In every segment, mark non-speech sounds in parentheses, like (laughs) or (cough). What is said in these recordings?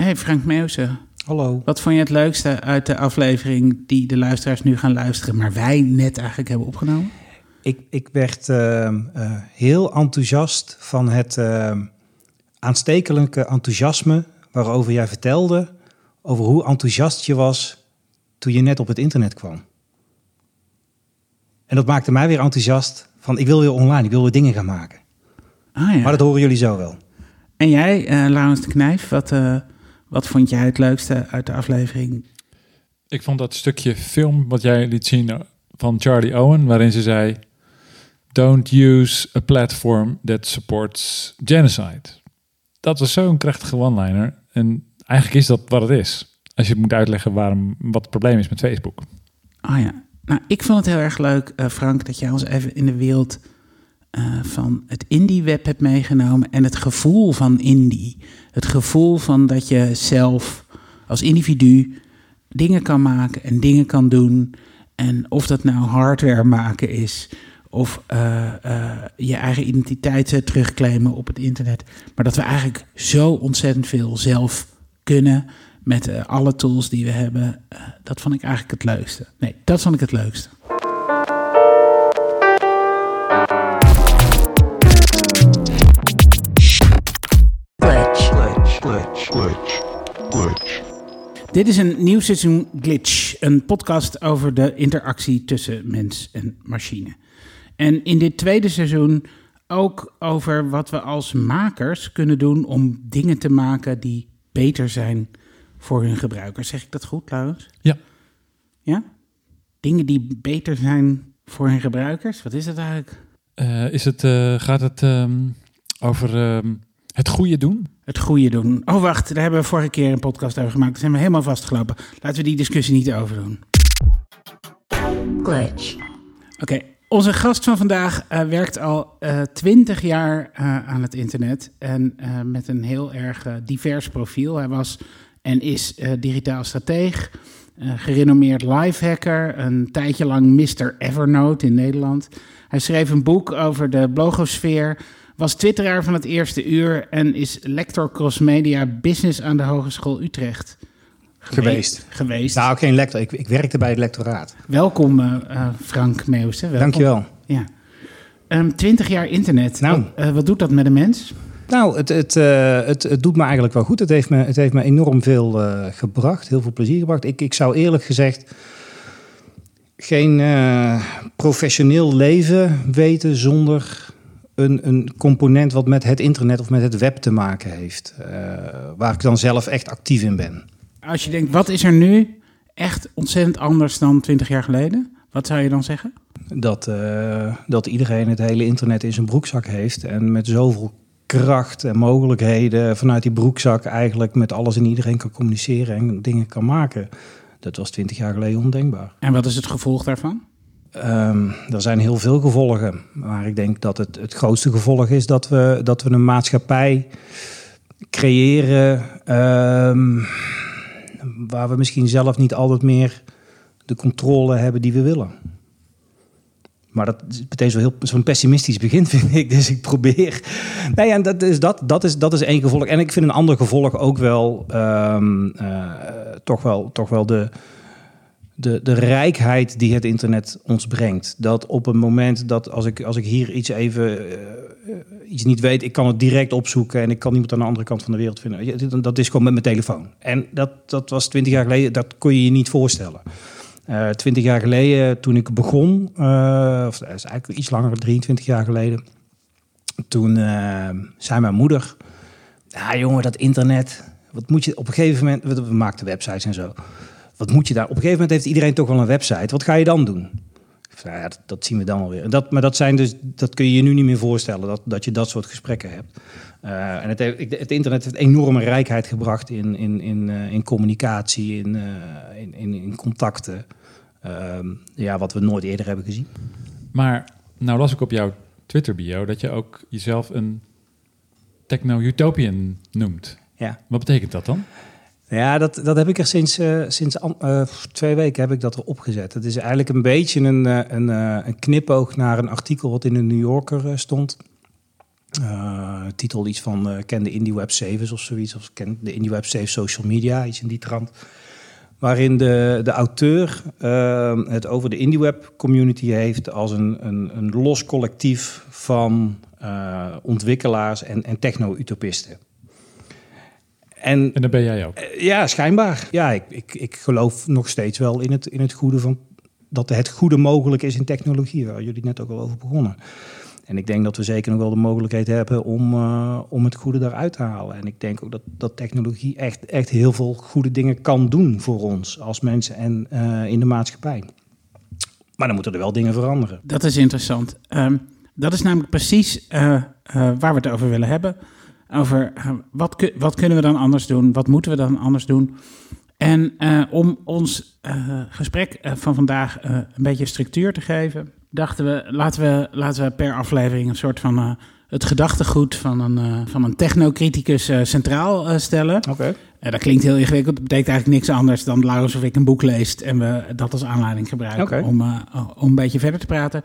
Hey Frank Meeuwse, Hallo. wat vond je het leukste uit de aflevering die de luisteraars nu gaan luisteren, maar wij net eigenlijk hebben opgenomen? Ik, ik werd uh, uh, heel enthousiast van het uh, aanstekelijke enthousiasme waarover jij vertelde. Over hoe enthousiast je was toen je net op het internet kwam. En dat maakte mij weer enthousiast van ik wil weer online, ik wil weer dingen gaan maken. Ah, ja. Maar dat horen jullie zo wel. En jij, Laurens de Knijf, wat, wat vond jij het leukste uit de aflevering? Ik vond dat stukje film wat jij liet zien van Charlie Owen, waarin ze zei: Don't use a platform that supports genocide. Dat was zo'n krachtige one-liner. En eigenlijk is dat wat het is. Als je moet uitleggen waarom, wat het probleem is met Facebook. Ah oh ja, nou ik vond het heel erg leuk, uh, Frank, dat jij ons even in de wereld uh, van het indie-web hebt meegenomen en het gevoel van indie. Het gevoel van dat je zelf als individu dingen kan maken en dingen kan doen. En of dat nou hardware maken is of uh, uh, je eigen identiteit terugclaimen op het internet. Maar dat we eigenlijk zo ontzettend veel zelf kunnen met alle tools die we hebben. dat vond ik eigenlijk het leukste. Nee, dat vond ik het leukste. Glitch. Glitch. Glitch. Dit is een nieuw seizoen Glitch, een podcast over de interactie tussen mens en machine. En in dit tweede seizoen ook over wat we als makers kunnen doen om dingen te maken die beter zijn voor hun gebruikers. Zeg ik dat goed, Laurens? Ja. Ja? Dingen die beter zijn voor hun gebruikers? Wat is dat eigenlijk? Uh, is het, uh, gaat het um, over um, het goede doen? Het goede doen. Oh, wacht, daar hebben we vorige keer een podcast over gemaakt. Daar zijn we helemaal vastgelopen. Laten we die discussie niet over doen. Glitch. Oké, okay. Onze gast van vandaag uh, werkt al twintig uh, jaar uh, aan het internet en met een heel erg divers profiel. Hij was en is digitaal strateeg, gerenommeerd lifehacker, een tijdje lang Mr. Evernote in Nederland. Hij schreef een boek over de blogosfeer, was twitteraar van het eerste uur en is lector crossmedia business aan de Hogeschool Utrecht. Geweest. Geweest. Nou, geen lector. Ik, ik werkte bij het lectoraat. Welkom, uh, Frank Meeuwse. Welkom. Dankjewel. Ja. Um, 20 jaar internet. Nou. Wat, uh, wat, doet dat met een mens? Nou, het, het, uh, het, het, doet me eigenlijk wel goed. Het heeft me, het heeft me enorm veel gebracht. Heel veel plezier gebracht. Ik, ik zou eerlijk gezegd geen professioneel leven weten zonder een, een, component wat met het internet of met het web te maken heeft. waar ik dan zelf echt actief in ben. Als je denkt, wat is er nu echt ontzettend anders dan 20 jaar geleden? Wat zou je dan zeggen? Dat, uh, dat iedereen het hele internet in zijn broekzak heeft en met zoveel kracht en mogelijkheden vanuit die broekzak eigenlijk met alles en iedereen kan communiceren en dingen kan maken. Dat was 20 jaar geleden ondenkbaar. En wat is het gevolg daarvan? Um, er zijn heel veel gevolgen, maar ik denk dat het, het grootste gevolg is dat we, dat we een maatschappij creëren. Um, waar we misschien zelf niet altijd meer de controle hebben die we willen. Maar dat is meteen zo'n pessimistisch begin, (laughs) vind ik. Dus ik probeer. Nou ja, dat is, dat, dat, is, dat is één gevolg. En ik vind een ander gevolg ook wel. Um, uh, toch wel, toch wel de, de, de rijkheid die het internet ons brengt. Dat op een moment dat als ik, als ik hier iets even. Uh, iets niet weet, ik kan het direct opzoeken en ik kan iemand aan de andere kant van de wereld vinden. Dat is gewoon met mijn telefoon. En dat, dat was twintig jaar geleden, dat kon je je niet voorstellen. Uh, twintig jaar geleden, toen ik begon, uh, of dat is eigenlijk iets langer, 23 jaar geleden, toen uh, zei mijn moeder: Ja, jongen, dat internet, wat moet je op een gegeven moment, we maakten websites en zo. Wat moet je daar? Op een gegeven moment heeft iedereen toch wel een website. Wat ga je dan doen? Nou ja, dat, dat, zien we dan alweer. Dat, maar dat, zijn dus, dat kun je je nu niet meer voorstellen, dat, dat je dat soort gesprekken hebt. Uh, en het, het, internet heeft enorme rijkheid gebracht in, in, in, uh, in communicatie, in, uh, in, in, in, contacten. ja, wat we nooit eerder hebben gezien. Maar nou las ik op jouw Twitter-bio dat je ook jezelf een techno-utopian noemt. Ja. Wat betekent dat dan? Ja, dat, dat heb ik er sinds, uh, sinds uh, twee weken heb ik dat erop gezet. Het is eigenlijk een beetje een, een, een knipoog naar een artikel wat in de New Yorker stond. eh, titel iets van eh, ken de indie web service of zoiets. Of ken de indie web service social media, iets in die trant. Waarin de, de auteur eh, het over de indie web community heeft als een, een, een los collectief van eh, ontwikkelaars en, en techno-utopisten. En En dat ben jij ook. eh, ja, schijnbaar. Ja, ik, ik, ik geloof nog steeds wel in het, in het goede van dat het goede mogelijk is in technologie, waar jullie net ook al over begonnen. En ik denk dat we zeker nog wel de mogelijkheid hebben om, eh, om het goede daaruit te halen. En ik denk ook dat, dat technologie echt, echt heel veel goede dingen kan doen voor ons als mensen en eh, in de maatschappij. Maar dan moeten er wel dingen veranderen. Dat is interessant. Ehm, dat is namelijk precies eh, eh, waar we het over willen hebben. Over eh, wat, wat kunnen we dan anders doen? Wat moeten we dan anders doen? En eh, om ons eh, gesprek van vandaag een beetje structuur te geven, dachten we laten, we, laten we per aflevering een soort van het gedachtegoed van een, van een technocriticus centraal stellen. Oké. Dat klinkt heel ingewikkeld. Dat betekent eigenlijk niks anders dan Laurens of ik een boek leest en we dat als aanleiding gebruiken om, om een beetje verder te praten.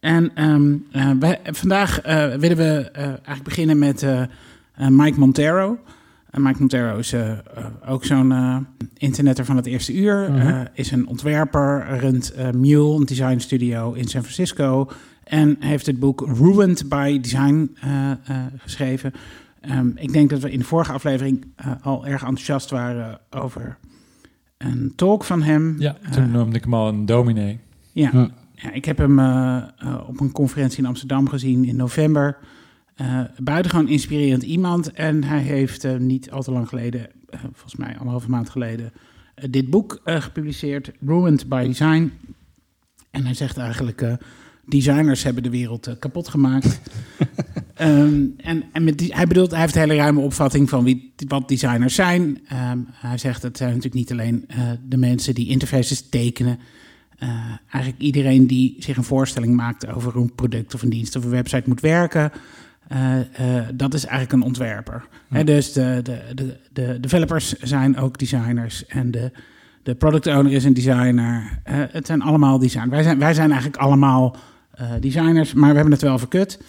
En ehm, eh, wij- vandaag willen we eigenlijk beginnen met Mike Montero. En Mike Montero is eh, eh, ook zo'n eh, internetter van het eerste uur. Eh, is een ontwerper, runt eh, Mule, een design studio in San Francisco. En heeft het boek Ruined by Design eh, eh, geschreven. Ehm, ik denk dat we in de vorige aflevering eh, al erg enthousiast waren over een talk van hem. Ja, Eh, toen noemde ik hem al een dominee. ja. Ja. Ja, ik heb hem eh, eh, op een conferentie in Amsterdam gezien in november. Eh buitengewoon inspirerend iemand. En hij heeft eh, niet al te lang geleden, eh, volgens mij anderhalve maand geleden, dit boek gepubliceerd, Ruined by Design. En hij zegt eigenlijk, designers hebben de wereld kapot gemaakt. (laughs) Ehm, en en met die, hij bedoelt, hij heeft een hele ruime opvatting van wie, wat designers zijn. Ehm, hij zegt, het zijn natuurlijk niet alleen de mensen die interfaces tekenen. Eigenlijk iedereen die zich een voorstelling maakt over hoe een product of een dienst of een website moet werken. Eh, eh, dat is eigenlijk een ontwerper. Hè, dus de, de, de, de developers zijn ook designers en de, de product owner is een designer. Eh, het zijn allemaal designers. Wij zijn, wij zijn eigenlijk allemaal designers, maar we hebben het wel verkut.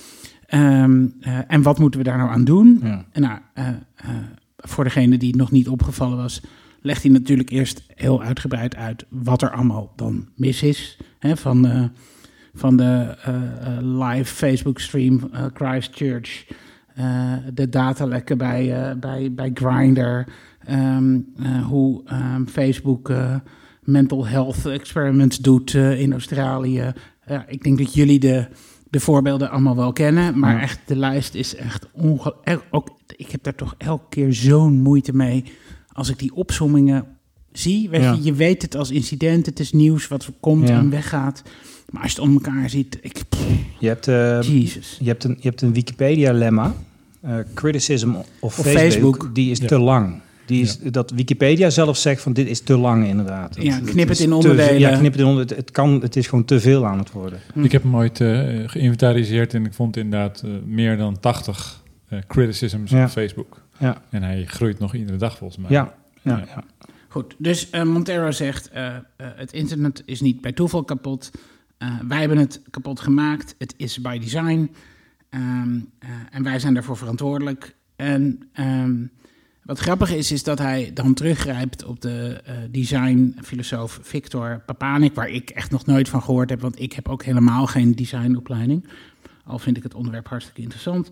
Ehm, eh, en wat moeten we daar nou aan doen? Ja. En nou, voor degene die het nog niet opgevallen was, legt hij natuurlijk eerst heel uitgebreid uit wat er allemaal dan mis is. Hè, van, van de eh, eh, live Facebook stream eh, Christchurch, de datalekken bij, bij, bij Grindr, ehm, eh, hoe ehm, Facebook mental health experiments doet in Australië. Ik denk dat jullie de, de voorbeelden allemaal wel kennen, maar Ja. echt de lijst is echt ongelooflijk. Ook ik heb daar toch elke keer zo'n moeite mee als ik die opsommingen zie. Weet Ja. je, je weet het als incident, het is nieuws wat komt Ja. en weggaat. Maar als je het om elkaar ziet, ik, Je hebt, eh, Jezus. je hebt een, je hebt een Wikipedia-lemma. eh, criticism of, Facebook, Facebook. Die is Ja. te lang. Die is, Dat Wikipedia zelf zegt van dit is te lang inderdaad. Ja, knip het in onderdelen. Ja, knip het in onderdelen. Het, kan, het is gewoon te veel aan het worden. Hm. Ik heb hem ooit eh, geïnventariseerd en ik vond inderdaad eh, meer dan 80 eh, criticisms Ja. op Facebook. Ja. En hij groeit nog iedere dag volgens mij. Ja, ja, Ja. ja. Goed, dus eh, Montero zegt, eh, eh, het internet is niet bij toeval kapot. Eh, wij hebben het kapot gemaakt. Het is by design. Ehm, eh, en wij zijn daarvoor verantwoordelijk. En ehm, wat grappig is, is dat hij dan teruggrijpt op de eh, designfilosoof Victor Papanik, waar ik echt nog nooit van gehoord heb, want ik heb ook helemaal geen designopleiding. Al vind ik het onderwerp hartstikke interessant.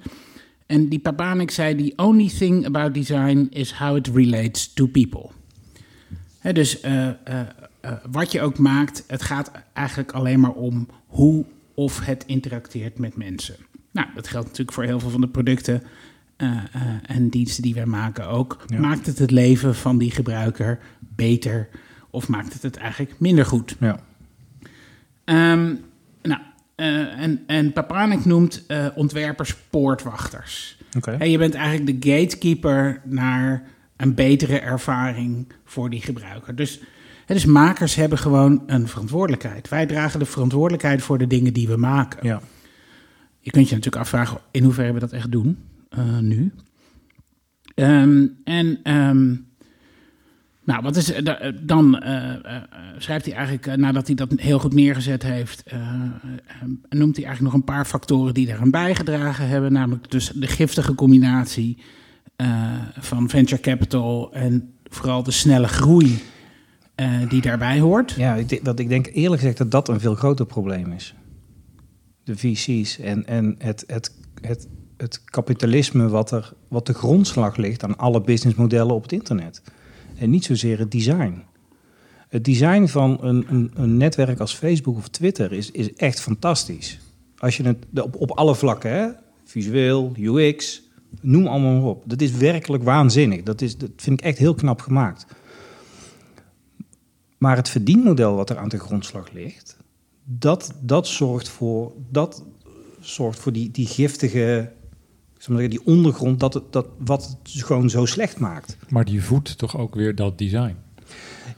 En die Papanik zei: The only thing about design is how it relates to people. Dus eh, wat je ook maakt, het gaat eigenlijk alleen maar om hoe of het interacteert met mensen. Nou, dat geldt natuurlijk voor heel veel van de producten eh, eh, en diensten die wij maken ook. Ja. Maakt het het leven van die gebruiker beter of maakt het het eigenlijk minder goed? ja. Ehm, nou, en, en Papanik noemt ontwerpers poortwachters. Oké. Hè, je bent eigenlijk de gatekeeper naar een betere ervaring voor die gebruiker. Dus, dus makers hebben gewoon een verantwoordelijkheid. Wij dragen de verantwoordelijkheid voor de dingen die we maken. Ja. Je kunt je natuurlijk afvragen in hoeverre we dat echt doen eh, nu. Ehm, en ehm, Nou, wat is, eh, eh, dan schrijft hij eigenlijk, nadat hij dat heel goed neergezet heeft, noemt hij eigenlijk nog een paar factoren die daaraan bijgedragen hebben. Namelijk dus de giftige combinatie van venture capital en vooral de snelle groei eh, die daarbij hoort. Ja, ik, ik denk eerlijk gezegd dat dat een veel groter probleem is. De VC's en, en het, het, het, het kapitalisme wat, er, wat de grondslag ligt aan alle businessmodellen op het internet. En niet zozeer het design. Het design van een, een, een netwerk als Facebook of Twitter is, is echt fantastisch. Als je het op, op alle vlakken, hè? visueel, UX, noem allemaal maar op. Dat is werkelijk waanzinnig. Dat, is, dat vind ik echt heel knap gemaakt. Maar het verdienmodel wat er aan de grondslag ligt, dat, dat zorgt voor, dat zorgt voor die, die giftige, die ondergrond, dat het, dat, wat het gewoon zo slecht maakt. Maar die voedt toch ook weer dat design.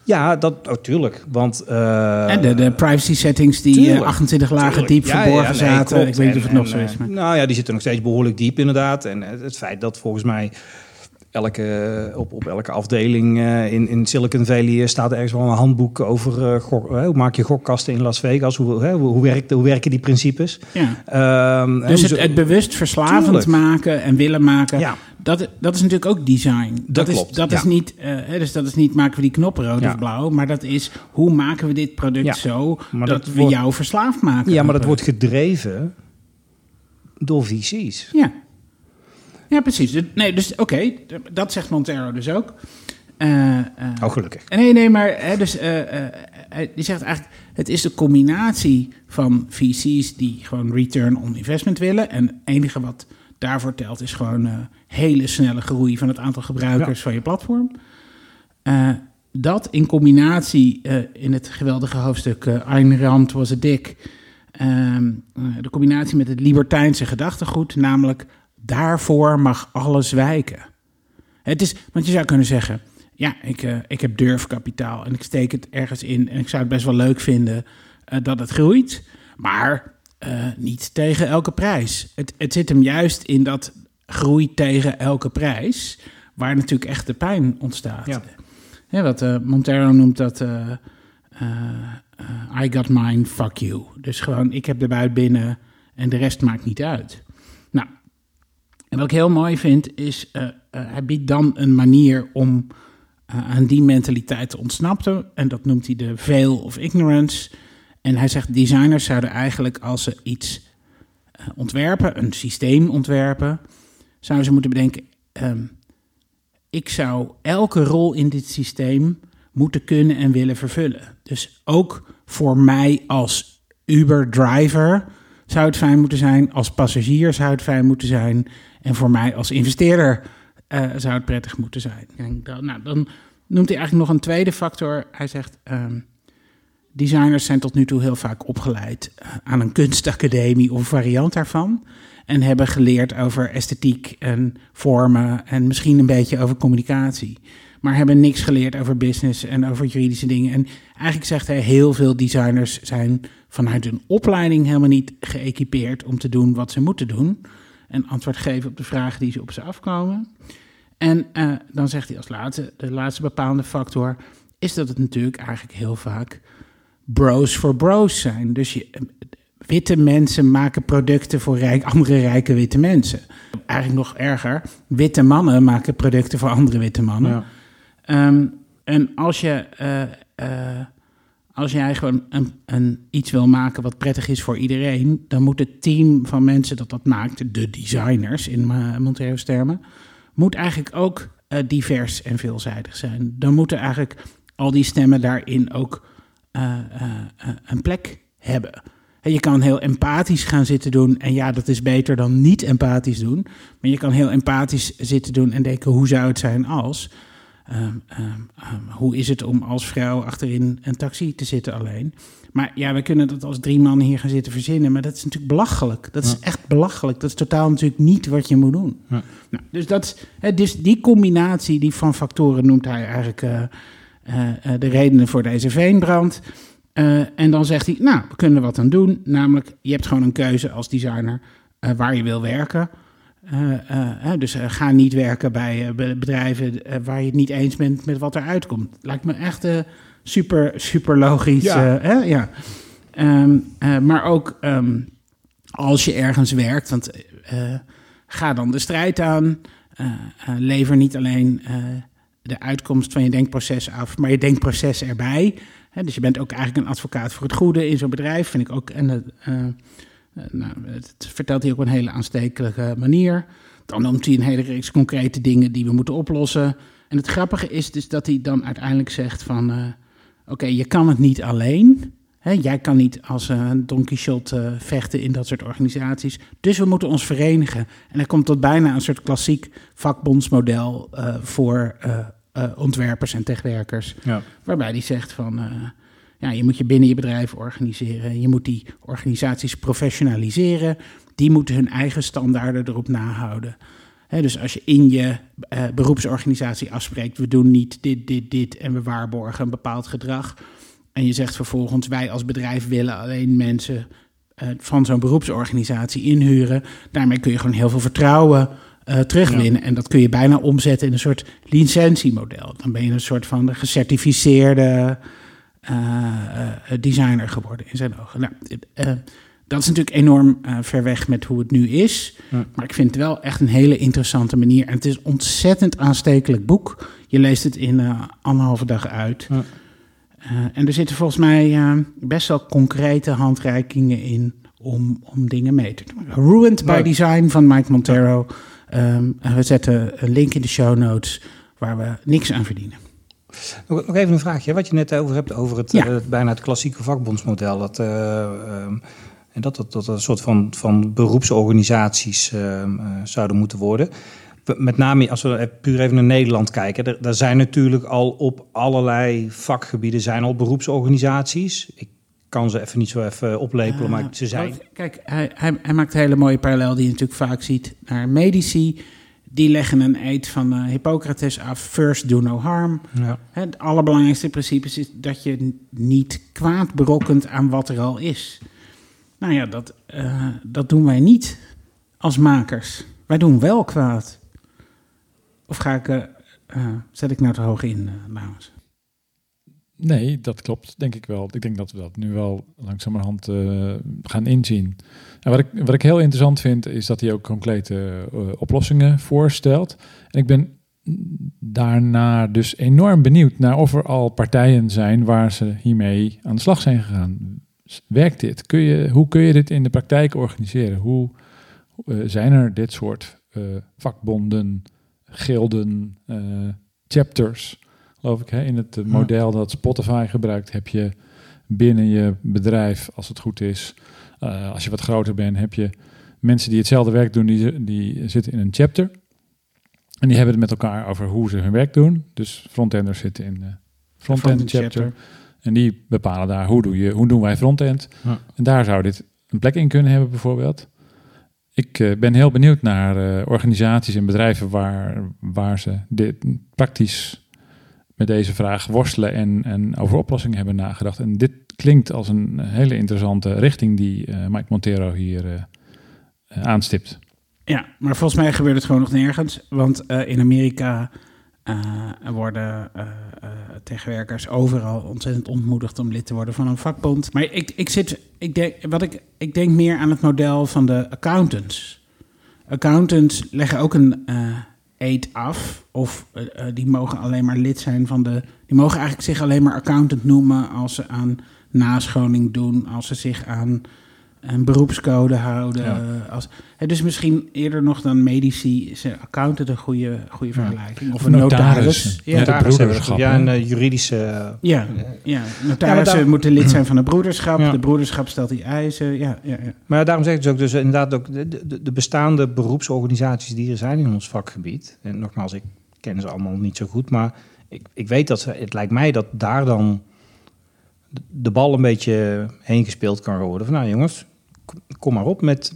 Ja, dat natuurlijk. want... eh, en de, de privacy settings die tuurlijk, eh, 28 lagen tuurlijk. diep Ja, verborgen ja, nee, zaten. klopt. Ik weet niet of het En- nog zo is. Maar... Nou ja, die zitten nog steeds behoorlijk diep inderdaad. En het, het feit dat volgens mij elke, op, op elke afdeling eh, in, in Silicon Valley staat ergens wel een handboek over eh, gok- eh, hoe maak je gokkasten in Las Vegas. Hoe, hoe, hoe, werkt, hoe werken die principes? Ja. Ehm, Dus het, het bewust verslavend Tuurlijk. maken en willen maken, Ja. dat, dat is natuurlijk ook design. Dat, is, klopt, dat ja. is niet, eh, hè, dus dat is niet maken we die knoppen rood of blauw, maar dat is hoe maken we dit product zo Maar dat, dat we wordt- jou verslaafd maken. ja, maar dat wordt gedreven door VC's. Ja. Ja, precies. Nee, dus oké, dat zegt Montero dus ook. Eh, Oh, gelukkig. Nee, nee, maar hè, dus, hij- die zegt eigenlijk... het is de combinatie van VC's die gewoon return on investment willen... en het enige wat daarvoor telt is gewoon hele snelle groei... van het aantal gebruikers van je platform. Dat in combinatie in het geweldige hoofdstuk Ayn Rand was a dick... ehm, eh, de combinatie met het libertijnse gedachtegoed... namelijk daarvoor mag alles wijken. Het is, want je zou kunnen zeggen, ja, ik, eh, ik heb durfkapitaal en ik steek het ergens in en ik zou het best wel leuk vinden eh, dat het groeit, maar eh, niet tegen elke prijs. Het, het zit hem juist in dat groei tegen elke prijs, waar natuurlijk echt de pijn ontstaat. Ja. Ja, wat Montero noemt dat I got mine, fuck you. Dus gewoon, ik heb de buit binnen en de rest maakt niet uit. En wat ik heel mooi vind, is eh, hij biedt dan een manier om eh, aan die mentaliteit te ontsnappen. En dat noemt hij de veil of ignorance. En hij zegt, designers zouden eigenlijk als ze iets ontwerpen, een systeem ontwerpen, zouden ze moeten bedenken, ehm, ik zou elke rol in dit systeem moeten kunnen en willen vervullen. Dus ook voor mij als Uber-driver zou het fijn moeten zijn, als passagier zou het fijn moeten zijn en voor mij als investeerder eh, zou het prettig moeten zijn. En dan, nou, dan noemt hij eigenlijk nog een tweede factor. Hij zegt, ehm, designers zijn tot nu toe heel vaak opgeleid eh, aan een kunstacademie of variant daarvan. En hebben geleerd over esthetiek en vormen en misschien een beetje over communicatie. Maar hebben niks geleerd over business en over juridische dingen. En eigenlijk zegt hij, heel veel designers zijn vanuit hun opleiding helemaal niet geëquipeerd om te doen wat ze moeten doen. En antwoord geven op de vragen die ze op ze afkomen. En eh, dan zegt hij als laatste, de laatste bepalende factor, is dat het natuurlijk eigenlijk heel vaak bros voor bros zijn. Dus je, witte mensen maken producten voor rijk, andere rijke witte mensen. Eigenlijk nog erger, witte mannen maken producten voor andere witte mannen. Ja. Ehm, en als je, eh, eh, als jij gewoon een, iets wil maken wat prettig is voor iedereen, dan moet het team van mensen dat dat maakt, de designers in uh, Montero's termen, moet eigenlijk ook uh, divers en veelzijdig zijn. Dan moeten eigenlijk al die stemmen daarin ook uh, een plek hebben. En je kan heel empathisch gaan zitten doen. En ja, dat is beter dan niet empathisch doen. Maar je kan heel empathisch zitten doen en denken: hoe zou het zijn als? Um, um, um, hoe is het om als vrouw achterin een taxi te zitten alleen? Maar ja, we kunnen dat als drie mannen hier gaan zitten verzinnen. Maar dat is natuurlijk belachelijk. Dat is ja. echt belachelijk. Dat is totaal natuurlijk niet wat je moet doen. Ja. Nou, dus, dat, hè, dus die combinatie die van factoren noemt hij eigenlijk uh, uh, de redenen voor deze veenbrand. En dan zegt hij, nou, we kunnen er wat aan doen. Namelijk, je hebt gewoon een keuze als designer waar je wil werken. Eh, eh, dus eh, ga niet werken bij be- bedrijven waar je het niet eens bent met wat eruit komt. Lijkt me echt super, super logisch. Ja. eh, hè? ja. Ehm, eh, maar ook ehm, als je ergens werkt, want ga dan de strijd aan. Lever niet alleen de uitkomst van je denkproces af, maar je denkproces erbij. Dus je bent ook eigenlijk een advocaat voor het goede in zo'n bedrijf, vind ik ook. En eh, nou, het vertelt hij ook op een hele aanstekelijke manier. Dan noemt hij een hele reeks concrete dingen die we moeten oplossen. En het grappige is dus dat hij dan uiteindelijk zegt van... eh, oké, je kan het niet alleen. Hè, jij kan niet als eh, Don Quixote eh, vechten in dat soort organisaties. Dus we moeten ons verenigen. En hij komt tot bijna een soort klassiek vakbondsmodel... eh, voor eh, eh, ontwerpers en techwerkers. Ja. Waarbij hij zegt van, eh, ja, je moet je binnen je bedrijf organiseren. Je moet die organisaties professionaliseren. Die moeten hun eigen standaarden erop nahouden. Dus als je in je eh, beroepsorganisatie afspreekt, we doen niet dit, dit, dit en we waarborgen een bepaald gedrag. En je zegt vervolgens, wij als bedrijf willen alleen mensen eh, van zo'n beroepsorganisatie inhuren. Daarmee kun je gewoon heel veel vertrouwen eh, terugwinnen. En dat kun je bijna omzetten in een soort licentiemodel. Dan ben je een soort van gecertificeerde designer geworden in zijn ogen. Nou, eh, dat is natuurlijk enorm eh, ver weg met hoe het nu is. Ja. Maar ik vind het wel echt een hele interessante manier. En het is een ontzettend aanstekelijk boek. Je leest het in eh, anderhalve dag uit. Ja. Eh, en er zitten volgens mij eh, best wel concrete handreikingen in om, om dingen mee te doen. Ruined by. Design van Mike Montero. En we zetten een link in de show notes waar we niks aan verdienen. Nog, nog even een vraagje. Wat je net over hebt, over het, Ja. eh, bijna het klassieke vakbondsmodel. Dat, ehm, en dat, dat, dat een soort van, van beroepsorganisaties zouden moeten worden. Met name als we puur even naar Nederland kijken. Er, er zijn natuurlijk al op allerlei vakgebieden zijn al beroepsorganisaties. Ik kan ze even niet zo even oplepelen, maar ze zijn. Kijk, hij, hij, hij maakt een hele mooie parallel die je natuurlijk vaak ziet naar medici. Die leggen een eed van eh, Hippocrates af. First do no harm. Ja. Het allerbelangrijkste principe is dat je niet kwaad berokkent aan wat er al is. Nou ja, dat, eh, dat doen wij niet als makers. Wij doen wel kwaad. Of ga ik, eh, zet ik nou te hoog in, Laurens? Nee, dat klopt, denk ik wel. Ik denk dat we dat nu wel langzamerhand eh, gaan inzien. En wat ik, wat ik heel interessant vind, is dat hij ook concrete eh, oplossingen voorstelt. En ik ben daarna dus enorm benieuwd naar of er al partijen zijn waar ze hiermee aan de slag zijn gegaan. Werkt dit? Kun je, hoe kun je dit in de praktijk organiseren? Hoe eh, zijn er dit soort vakbonden, gilden, chapters? Geloof ik. Hè? In het eh, model dat Spotify gebruikt, heb je binnen je bedrijf, als het goed is, eh, als je wat groter bent, heb je mensen die hetzelfde werk doen, die, die zitten in een chapter. En die hebben het met elkaar over hoe ze hun werk doen. Dus frontenders zitten in de frontend Frontend chapter. chapter. En die bepalen daar hoe, doe je, hoe doen wij frontend. Ja. En daar zou dit een plek in kunnen hebben bijvoorbeeld. Ik eh, ben heel benieuwd naar organisaties en bedrijven waar, waar ze dit praktisch met deze vraag worstelen en, en over oplossingen hebben nagedacht. En dit klinkt als een hele interessante richting die eh, Mike Montero hier eh, eh, aanstipt. Ja, maar volgens mij gebeurt het gewoon nog nergens. Want in Amerika worden tegenwerkers overal ontzettend ontmoedigd om lid te worden van een vakbond. Maar ik, ik, zit, ik, denk, wat ik, ik denk meer aan het model van de accountants. Accountants leggen ook een eed af. Of eh, eh, die mogen alleen maar lid zijn van de. Die mogen eigenlijk zich alleen maar accountant noemen als ze aan nascholing doen, als ze zich aan een beroepscode houden. Ja. eh, Als, hè, dus misschien eerder nog dan medici is een accountant een goede, goede vergelijking. Of een notaris. notaris. Ja, de hebben broederschap, Ja, een eh, juridische. eh, ja, ja, notarissen daar- moeten lid zijn van een broederschap. Ja. De broederschap stelt die eisen. Ja, ja, ja. Maar daarom zeg ik dus ook, dus inderdaad ook de, de, de bestaande beroepsorganisaties die er zijn in ons vakgebied. En nogmaals, ik ken ze allemaal niet zo goed, maar ik, ik weet dat ze, het lijkt mij dat daar dan de- de bal een beetje heen gespeeld kan worden. Van nou jongens, kom- maar op met,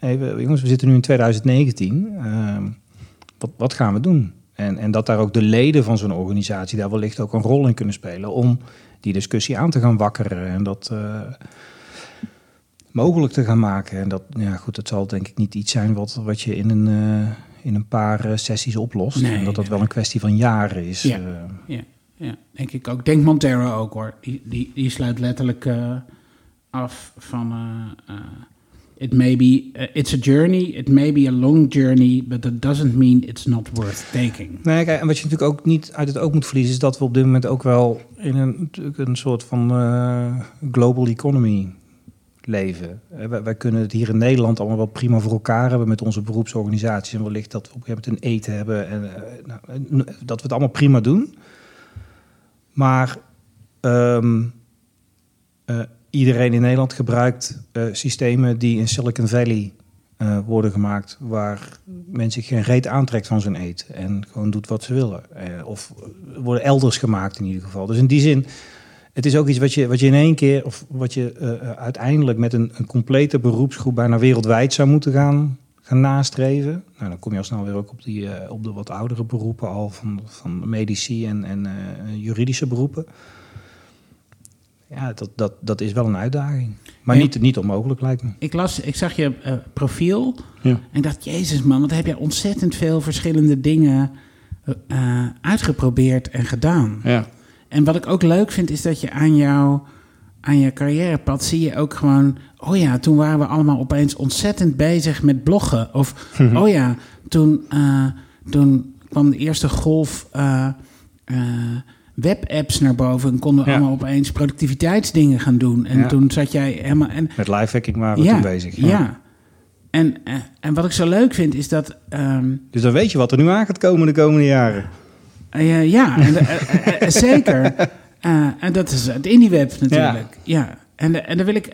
even, jongens, we zitten nu in 2019. ehm, wat, wat gaan we doen? En, en dat daar ook de leden van zo'n organisatie daar wellicht ook een rol in kunnen spelen om die discussie aan te gaan wakkeren. En dat, eh, mogelijk te gaan maken. En dat, ja, goed, dat zal denk ik niet iets zijn wat, wat je in een, eh, in een paar eh, sessies oplost. Nee, en dat dat wel een kwestie van jaren is. Ja. Ja, ja, denk ik ook. Denk Montero ook hoor. Die, die, die sluit letterlijk af van... eh, it may be, eh, it's a journey, it may be a long journey, but that doesn't mean it's not worth taking. Nee, kijk, en wat je natuurlijk ook niet uit het oog moet verliezen, is dat we op dit moment ook wel in een, natuurlijk een soort van global economy leven. Wij, wij kunnen het hier in Nederland allemaal wel prima voor elkaar hebben met onze beroepsorganisaties. En wellicht dat we op een gegeven moment een eten hebben en nou, dat we het allemaal prima doen. Maar ehm, eh, iedereen in Nederland gebruikt eh, systemen die in Silicon Valley eh, worden gemaakt, waar men zich geen reet aantrekt van zijn eten en gewoon doet wat ze willen. Eh, of worden elders gemaakt in ieder geval. Dus in die zin, het is ook iets wat je, wat je in één keer, of wat je uiteindelijk met een, een complete beroepsgroep bijna wereldwijd zou moeten gaan, gaan nastreven. Nou, dan kom je al snel weer ook op, die, op de wat oudere beroepen al, van, van medici en, en juridische beroepen. Ja, dat, dat, dat is wel een uitdaging. Maar Ja. niet, niet onmogelijk, lijkt me. Ik, las, ik zag je eh, profiel Ja. en ik dacht, jezus man, wat heb jij ontzettend veel verschillende dingen eh, uitgeprobeerd en gedaan. Ja. En wat ik ook leuk vind, is dat je aan jouw aan je carrièrepad zie je ook gewoon... oh ja, toen waren we allemaal opeens ontzettend bezig met bloggen. Of oh ja, toen, eh, toen kwam de eerste golf eh, eh, webapps naar boven... en konden we Ja. allemaal opeens productiviteitsdingen gaan doen. En Ja. toen zat jij helemaal... En, Met lifehacking waren we ja, toen bezig. Ja. En, eh, en wat ik zo leuk vind, is dat... ehm, Dus dan weet je wat er nu aan gaat komen de komende jaren. Eh, ja, en, eh, zeker. (laughs) Eh, en dat is het IndieWeb natuurlijk. Ja. En, en daar wil ik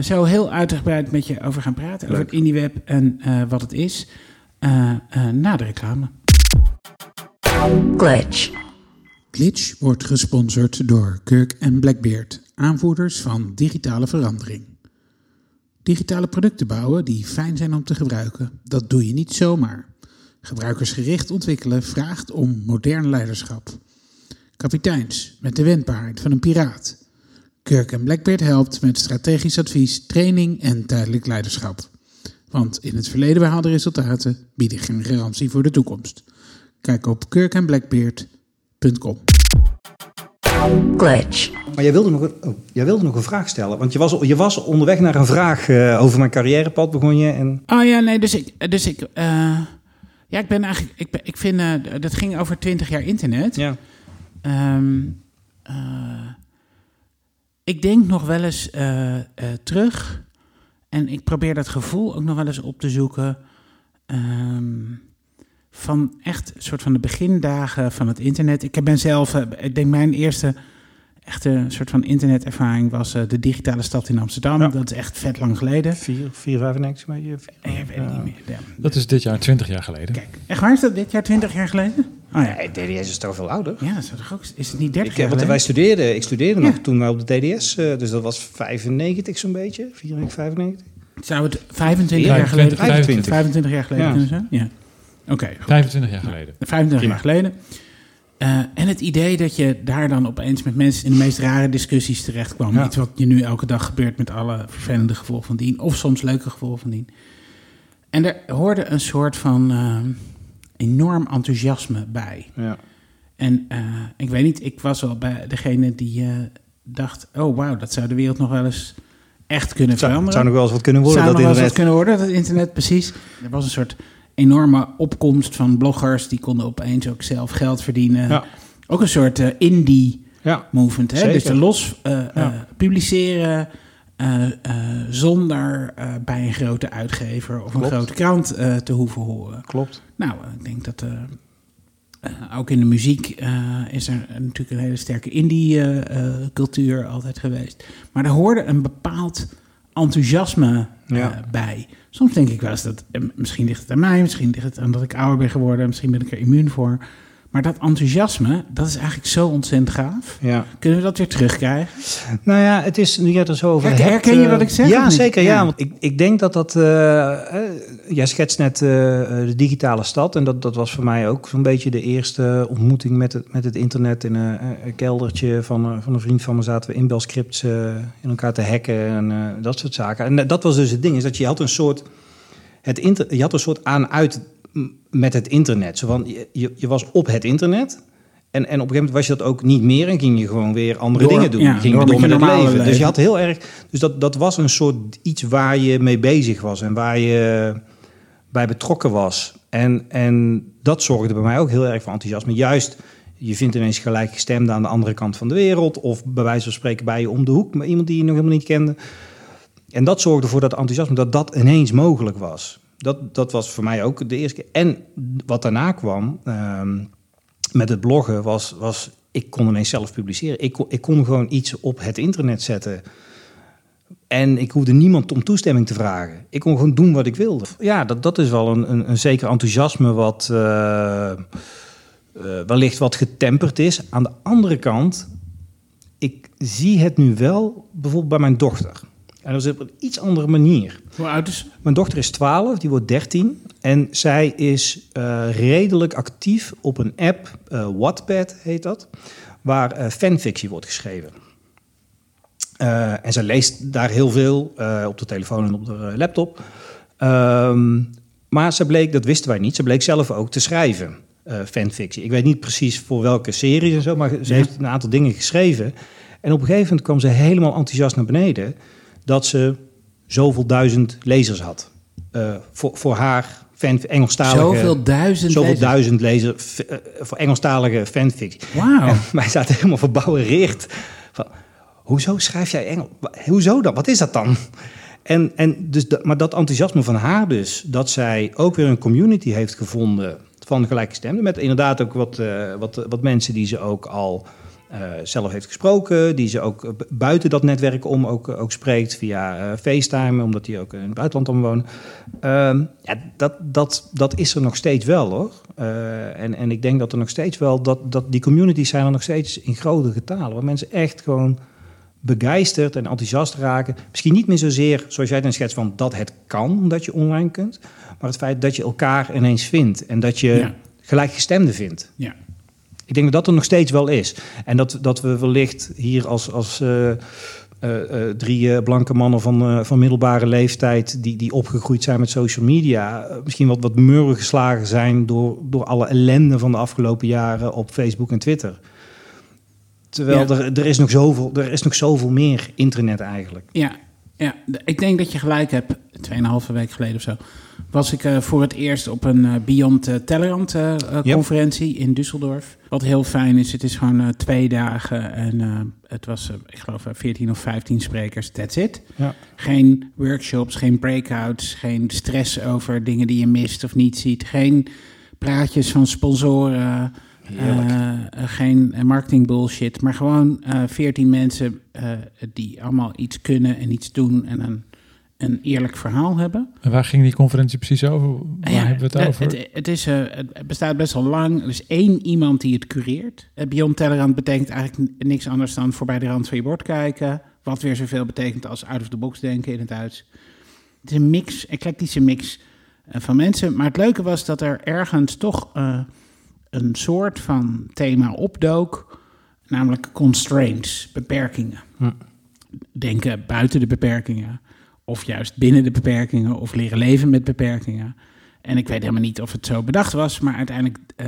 zo heel uitgebreid met je over gaan praten. Over het IndieWeb en eh, wat het is. eh, eh, na de reclame. glitch, Glitch wordt gesponsord door Kirk en Blackbeard, aanvoerders van digitale verandering. Digitale producten bouwen die fijn zijn om te gebruiken, dat doe je niet zomaar. Gebruikersgericht ontwikkelen vraagt om modern leiderschap. Kapiteins met de wendbaarheid van een piraat. Kirk en Blackbeard helpt met strategisch advies, training en tijdelijk leiderschap. Want in het verleden behaalde resultaten bieden geen garantie voor de toekomst. Kijk op kirkandblackbeard.com. glitch, Maar jij wilde nog een, oh, jij wilde nog een vraag stellen. Want je was, je was onderweg naar een vraag eh, over mijn carrièrepad, begon je. En, Oh ja, nee, dus ik, dus ik, eh, ja, ik ben eigenlijk, ik, ik vind, eh, dat ging over 20 jaar internet. ja. Ehm, eh, ik denk nog wel eens eh, eh, terug en ik probeer dat gevoel ook nog wel eens op te zoeken ehm, van echt een soort van de begindagen van het internet. Ik ben zelf, eh, ik denk mijn eerste echte soort van internetervaring was eh, de digitale stad in Amsterdam. Ja. Dat is echt vet lang geleden. 4, 4, 95 weet je? Ik weet het niet meer. Ja. Dat is dit jaar 20 jaar geleden. Kijk, echt waar is dat dit jaar 20 jaar geleden? Oh ja. Nee, DDS is toch veel ouder? Ja, dat is toch ook. Is het niet 30 Ik, jaar eh, want geleden? wij studeerden, ik studeerde Ja. nog toen wij op de DDS, dus dat was 95 zo'n beetje, 94, 95. Zou het 25 Ja, jaar geleden 25. 25 jaar geleden Ja. kunnen zijn? Ja. Oké, goed. 25 jaar geleden. 25 Prima. jaar geleden. Eh, en het idee dat je daar dan opeens met mensen in de meest rare discussies terecht kwam. Ja. Iets wat je nu elke dag gebeurt met alle vervelende gevolgen van dien. Of soms leuke gevolgen van dien. En er hoorde een soort van eh, enorm enthousiasme bij. Ja. En eh, ik weet niet, ik was wel bij degene die dacht... oh wauw, dat zou de wereld nog wel eens echt kunnen zou, veranderen. het zou nog wel eens wat kunnen worden, zou dat nog wel eens wat kunnen worden, dat internet, precies. Er was een soort enorme opkomst van bloggers... die konden opeens ook zelf geld verdienen. Ja. Ook een soort eh, indie Ja. movement. Hè? Zeker. Dus de los eh, eh, publiceren... zonder bij een grote uitgever of een grote krant te hoeven horen. Klopt. Nou, ik denk dat ook in de muziek is er natuurlijk een hele sterke indie-cultuur altijd geweest. Maar er hoorde een bepaald enthousiasme Ja. bij. Soms denk ik wel eens dat, eh, misschien ligt het aan mij, misschien ligt het aan dat ik ouder ben geworden, misschien ben ik er immuun voor. Maar dat enthousiasme, dat is eigenlijk zo ontzettend gaaf. Ja. Kunnen we dat weer terugkrijgen? Nou ja, het is, nu het er zo over Herken- hebt, herken je eh, wat ik zeg, Ja, zeker. Ja. Ja. Want ik, ik denk dat dat... eh, jij schetst net de digitale stad. En dat, dat was voor mij ook zo'n beetje de eerste ontmoeting met het, met het internet. In een, een keldertje van, een- van een vriend van me zaten we inbelscripts eh, in elkaar te hacken. En dat soort zaken. En dat was dus het ding. Is dat je had een soort... Het inter, je had een soort aan-uit met het internet. Zo van, je, je, je was op het internet... En, en op een gegeven moment was je dat ook niet meer en ging je gewoon weer andere Door- dingen doen. ja, ging door door met het normale leven. Dus je had heel erg. Dus dat, dat was een soort iets waar je mee bezig was en waar je bij betrokken was. En, en dat zorgde bij mij ook heel erg voor enthousiasme. Juist, je vindt ineens gelijkgestemden aan de andere kant van de wereld. Of bij wijze van spreken bij je om de hoek met iemand die je nog helemaal niet kende. En dat zorgde voor dat enthousiasme, dat dat ineens mogelijk was. Dat, dat was voor mij ook de eerste keer. En wat daarna kwam ehm, met het bloggen was, was... Ik kon ineens zelf publiceren. Ik kon, ik kon gewoon iets op het internet zetten. En ik hoefde niemand om toestemming te vragen. Ik kon gewoon doen wat ik wilde. Ja, dat, dat is wel een, een, een zeker enthousiasme wat eh, eh, wellicht wat getemperd is. Aan de andere kant, ik zie het nu wel bijvoorbeeld bij mijn dochter. En dat is op een iets andere manier. Hoe oud is Mijn dochter is 12, die wordt 13. En zij is eh, redelijk actief op een app, eh, Wattpad heet dat, waar eh, fanfictie wordt geschreven. En zij leest daar heel veel op de telefoon en op de laptop. Ehm, maar ze bleek, dat wisten wij niet, ze bleek zelf ook te schrijven, fanfictie. Ik weet niet precies voor welke series en zo, maar ze Ja. heeft een aantal dingen geschreven. En op een gegeven moment kwam ze helemaal enthousiast naar beneden dat ze zoveel duizend lezers had. Eh, voor, voor haar fan, Engelstalige... zoveel duizend Zoveel lezers? duizend lezers eh, voor Engelstalige fanfictie. Wauw. En (laughs) wij zaten helemaal verbouwereerd. Van, hoezo schrijf jij Engels? Hoezo dan? Wat is dat dan? En, en dus dat, maar dat enthousiasme van haar dus, dat zij ook weer een community heeft gevonden van gelijkgestemden. Met inderdaad ook wat, eh, wat, wat mensen die ze ook al zelf heeft gesproken. Die ze ook eh, bu- buiten dat netwerk om ook, eh, ook spreekt via eh, FaceTime, omdat die ook in het buitenland om wonen. Ehm, ja, dat, dat, dat is er nog steeds wel hoor. Eh, en, en ik denk dat er nog steeds wel, dat, dat die communities zijn er nog steeds in grote getalen. Waar mensen echt gewoon begeisterd en enthousiast raken. Misschien niet meer zozeer, zoals jij dan schetst, van dat het kan, dat je online kunt. Maar het feit dat je elkaar ineens vindt en dat je Ja. gelijkgestemden vindt. Ja. Ik denk dat dat er nog steeds wel is. En dat, dat we wellicht hier als, als eh, eh, eh, drie blanke mannen van, van middelbare leeftijd... Die, die opgegroeid zijn met social media... misschien wat, wat murren geslagen zijn door, door alle ellende van de afgelopen jaren... op Facebook en Twitter. Terwijl Ja. er, er, is nog zoveel, er is nog zoveel meer internet eigenlijk. Ja, ja, ik denk dat je gelijk hebt. Tweeënhalve week geleden of zo was ik eh, voor het eerst op een eh, Beyond uh, Tellerant eh, Yep. conferentie in Düsseldorf. Wat heel fijn is, het is gewoon twee dagen en het was, ik geloof, eh, 14 of 15 sprekers, that's it. Ja. Geen workshops, geen breakouts, geen stress over dingen die je mist of niet ziet. Geen praatjes van sponsoren, geen marketing bullshit, maar gewoon eh 14 mensen die allemaal iets kunnen en iets doen en een, een eerlijk verhaal hebben. En waar ging die conferentie precies over? Waar Ja, hebben we het over? Het, het is, eh, het bestaat best wel lang. Er is één iemand die het cureert. Eh, Beyond Tellerrand betekent eigenlijk niks anders dan voorbij de rand van je bord kijken. Wat weer zoveel betekent als out of the box denken in het Duits. Het is een mix, eclectische mix eh, van mensen. Maar het leuke was dat er ergens toch een soort van thema opdook. Namelijk constraints, beperkingen. Hm. Denken buiten de beperkingen. Of juist binnen de beperkingen. Of leren leven met beperkingen. En ik weet helemaal niet of het zo bedacht was. Maar uiteindelijk eh,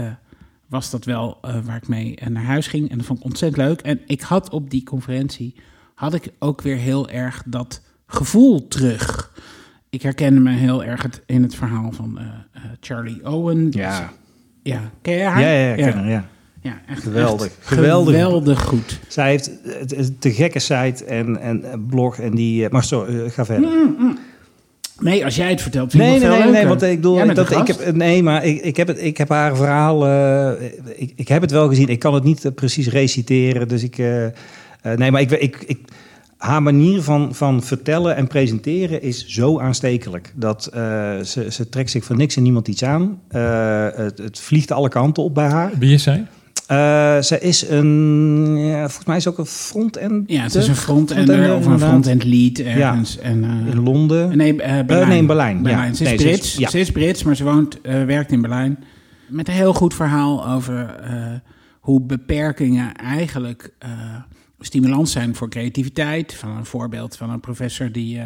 was dat wel eh, waar ik mee eh, naar huis ging. En dat vond ik ontzettend leuk. En ik had op die conferentie... had ik ook weer heel erg dat gevoel terug. Ik herkende me heel erg het, in het verhaal van Charlie Owen. Ja, Ja, ken je haar? ja, ja, ja. Ja, echt, Geweldig. echt (laughs) Geweldig. geweldig goed. Zij heeft het te gekke site en, en blog en die... eh, Maar sorry, eh, ga verder. Nee, als jij het vertelt, vind Nee, ik nee, nee, veel nee, want ik bedoel, dat, de ik heb, nee, maar ik, ik, heb het, ik heb haar verhaal, eh, ik, ik heb het wel gezien, ik kan het niet precies reciteren, dus ik, eh, eh, nee, maar ik, ik, ik, haar manier van, van vertellen en presenteren is zo aanstekelijk. Dat eh, ze, ze trekt zich van niks en niemand iets aan. Eh, het, het vliegt alle kanten op bij haar. Wie is zij? Eh, ze is een, ja, volgens mij is ze ook een front-end. Ja, het is een Front-ender, front-ender of een front-end lead ergens. En, eh, in Londen. Nee, eh, Berlijn. nee, in Berlijn, ja. Ze is Nee, ze is- Brits, ze is Brits, maar ze woont, werkt in Berlijn. Met een heel goed verhaal over hoe beperkingen eigenlijk stimulans zijn voor creativiteit. Van een voorbeeld van een professor die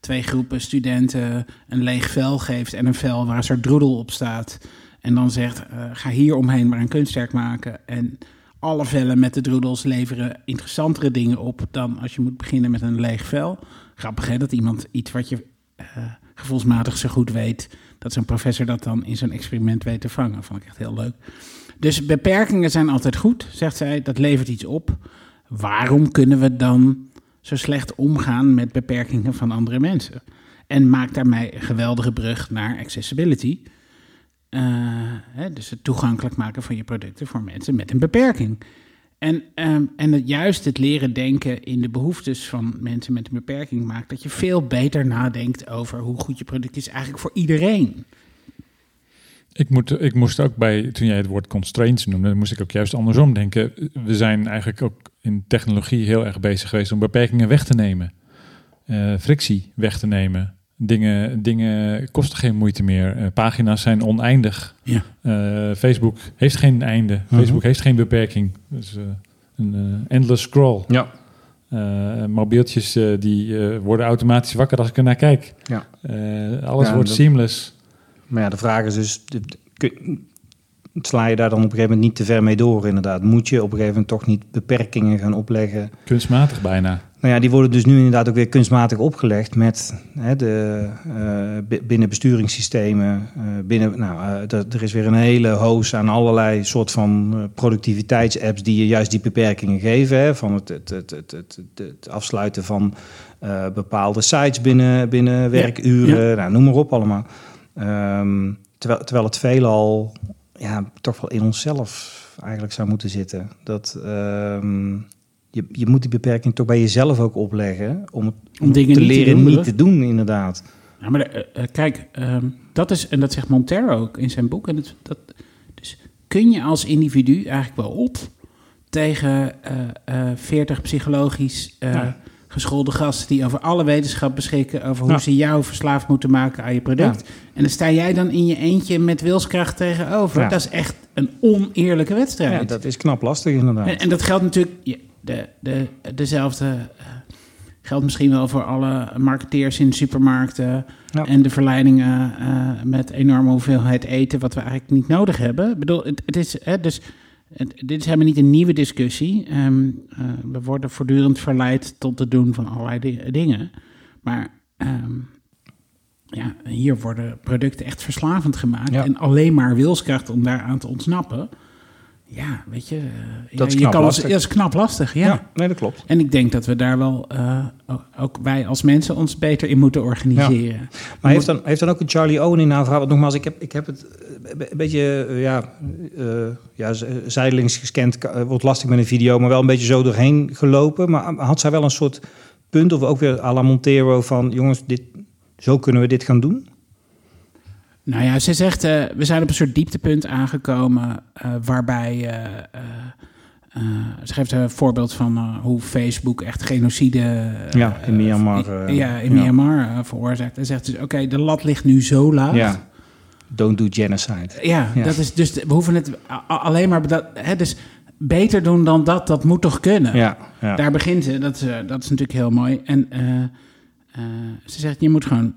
twee groepen studenten een leeg vel geeft en een vel waar een soort droedel op staat. En dan zegt, eh, ga hier omheen maar een kunstwerk maken. En alle vellen met de droedels leveren interessantere dingen op dan als je moet beginnen met een leeg vel. Grappig hè, dat iemand iets wat je eh, gevoelsmatig zo goed weet, dat zo'n professor dat dan in zo'n experiment weet te vangen. Vond ik echt heel leuk. Dus beperkingen zijn altijd goed, zegt zij. Dat levert iets op. Waarom kunnen we dan zo slecht omgaan met beperkingen van andere mensen? En maakt daarmee een geweldige brug naar accessibility. Eh, dus het toegankelijk maken van je producten voor mensen met een beperking. En, ehm, en het, juist het leren denken in de behoeftes van mensen met een beperking maakt dat je veel beter nadenkt over hoe goed je product is eigenlijk voor iedereen. Ik, moet, ik moest ook bij, toen jij het woord constraints noemde, moest ik ook juist andersom denken. We zijn eigenlijk ook in technologie heel erg bezig geweest om beperkingen weg te nemen. Eh, frictie weg te nemen. Dingen, dingen kosten geen moeite meer. Eh, pagina's zijn oneindig. Ja. Eh, Facebook heeft geen einde. Facebook heeft geen beperking. Dus eh, een endless scroll. Ja. Mobieltjes die worden automatisch wakker als ik er naar kijk. Ja. Alles Ja, wordt dat- seamless. Maar ja, de vraag is dus, kun- sla je daar dan op een gegeven moment niet te ver mee door inderdaad? Moet je op een gegeven moment toch niet beperkingen gaan opleggen? Kunstmatig bijna. Nou ja, die worden dus nu inderdaad ook weer kunstmatig opgelegd met hè, de bi- binnen besturingssystemen. eh, binnen, nou, eh, er- is weer een hele hoos aan allerlei soort van productiviteitsapps die je juist die beperkingen geven. Hè, van het, het, het, het, het, afsluiten van bepaalde sites binnen, binnen werkuren. Nou, noem maar op allemaal. Ehm, terwijl, terwijl het veelal ja, toch wel in onszelf eigenlijk zou moeten zitten. Dat ehm, je, je moet die beperking toch bij jezelf ook opleggen om, het, Om dingen te niet te leren doen, niet te doen, inderdaad. Ja, maar eh, eh, kijk, ehm, dat is, en dat zegt Montero ook in zijn boek. En het, dat, dus kun je als individu eigenlijk wel op tegen eh, eh, 40 psychologisch eh, Ja. geschoolde gasten die over alle wetenschap beschikken, over hoe Ja. ze jou verslaafd moeten maken aan je product. En dan sta jij dan in je eentje met wilskracht tegenover. Ja. Dat is echt een oneerlijke wedstrijd. Ja, dat is knap lastig, inderdaad. En, en dat geldt natuurlijk, de, de, dezelfde eh, geldt misschien wel voor alle marketeers in supermarkten Ja. en de verleidingen eh, met enorme hoeveelheid eten, wat we eigenlijk niet nodig hebben. Ik bedoel, het, het is, hè, dus, het- dit is helemaal niet een nieuwe discussie. Ehm, eh, we worden voortdurend verleid tot het doen van allerlei di- dingen. Maar ehm, ja, hier worden producten echt verslavend gemaakt Ja. en alleen maar wilskracht om daaraan te ontsnappen. Ja, weet je, eh, ja, is je kan lastig. dat is knap lastig, ja. nee, dat klopt. En ik denk dat we daar wel, eh, ook, wij als mensen, ons beter in moeten organiseren. Maar heeft dan, heeft dan ook een Charlie Owen in haar verhaal? Want nogmaals, ik heb, ik heb het eh, een beetje eh, ja, ja, zijdelings gescand. Wordt lastig met een video, maar wel een beetje zo doorheen gelopen. Maar had zij wel een soort punt, of ook weer à la Montero, van jongens, dit, zo kunnen we dit gaan doen? Nou ja, ze zegt, eh, we zijn op een soort dieptepunt aangekomen eh, waarbij... eh, ze geeft een voorbeeld van hoe Facebook echt genocide... Ja, in Myanmar, ja, in ja. Myanmar veroorzaakt. En zegt dus, oké, de lat ligt nu zo laag. Ja. Don't do genocide. Ja, Ja. dat is dus we hoeven het alleen maar dat, hè, dus beter doen dan dat, dat moet toch kunnen. Ja, ja. Daar begint ze, dat is, dat is natuurlijk heel mooi. En ze zegt, je moet gewoon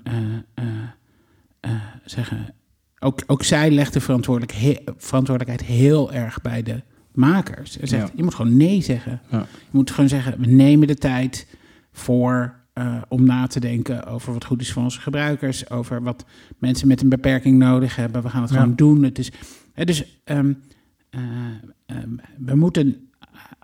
eh, zeggen, ook, ook zij legt de verantwoordelijk he- verantwoordelijkheid heel erg bij de makers. Ze zegt, Ja. je moet gewoon nee zeggen. Ja. Je moet gewoon zeggen, we nemen de tijd voor eh, om na te denken over wat goed is voor onze gebruikers, over wat mensen met een beperking nodig hebben. We gaan het Ja. gewoon doen. Het is, hè, dus ehm, eh, ehm, we moeten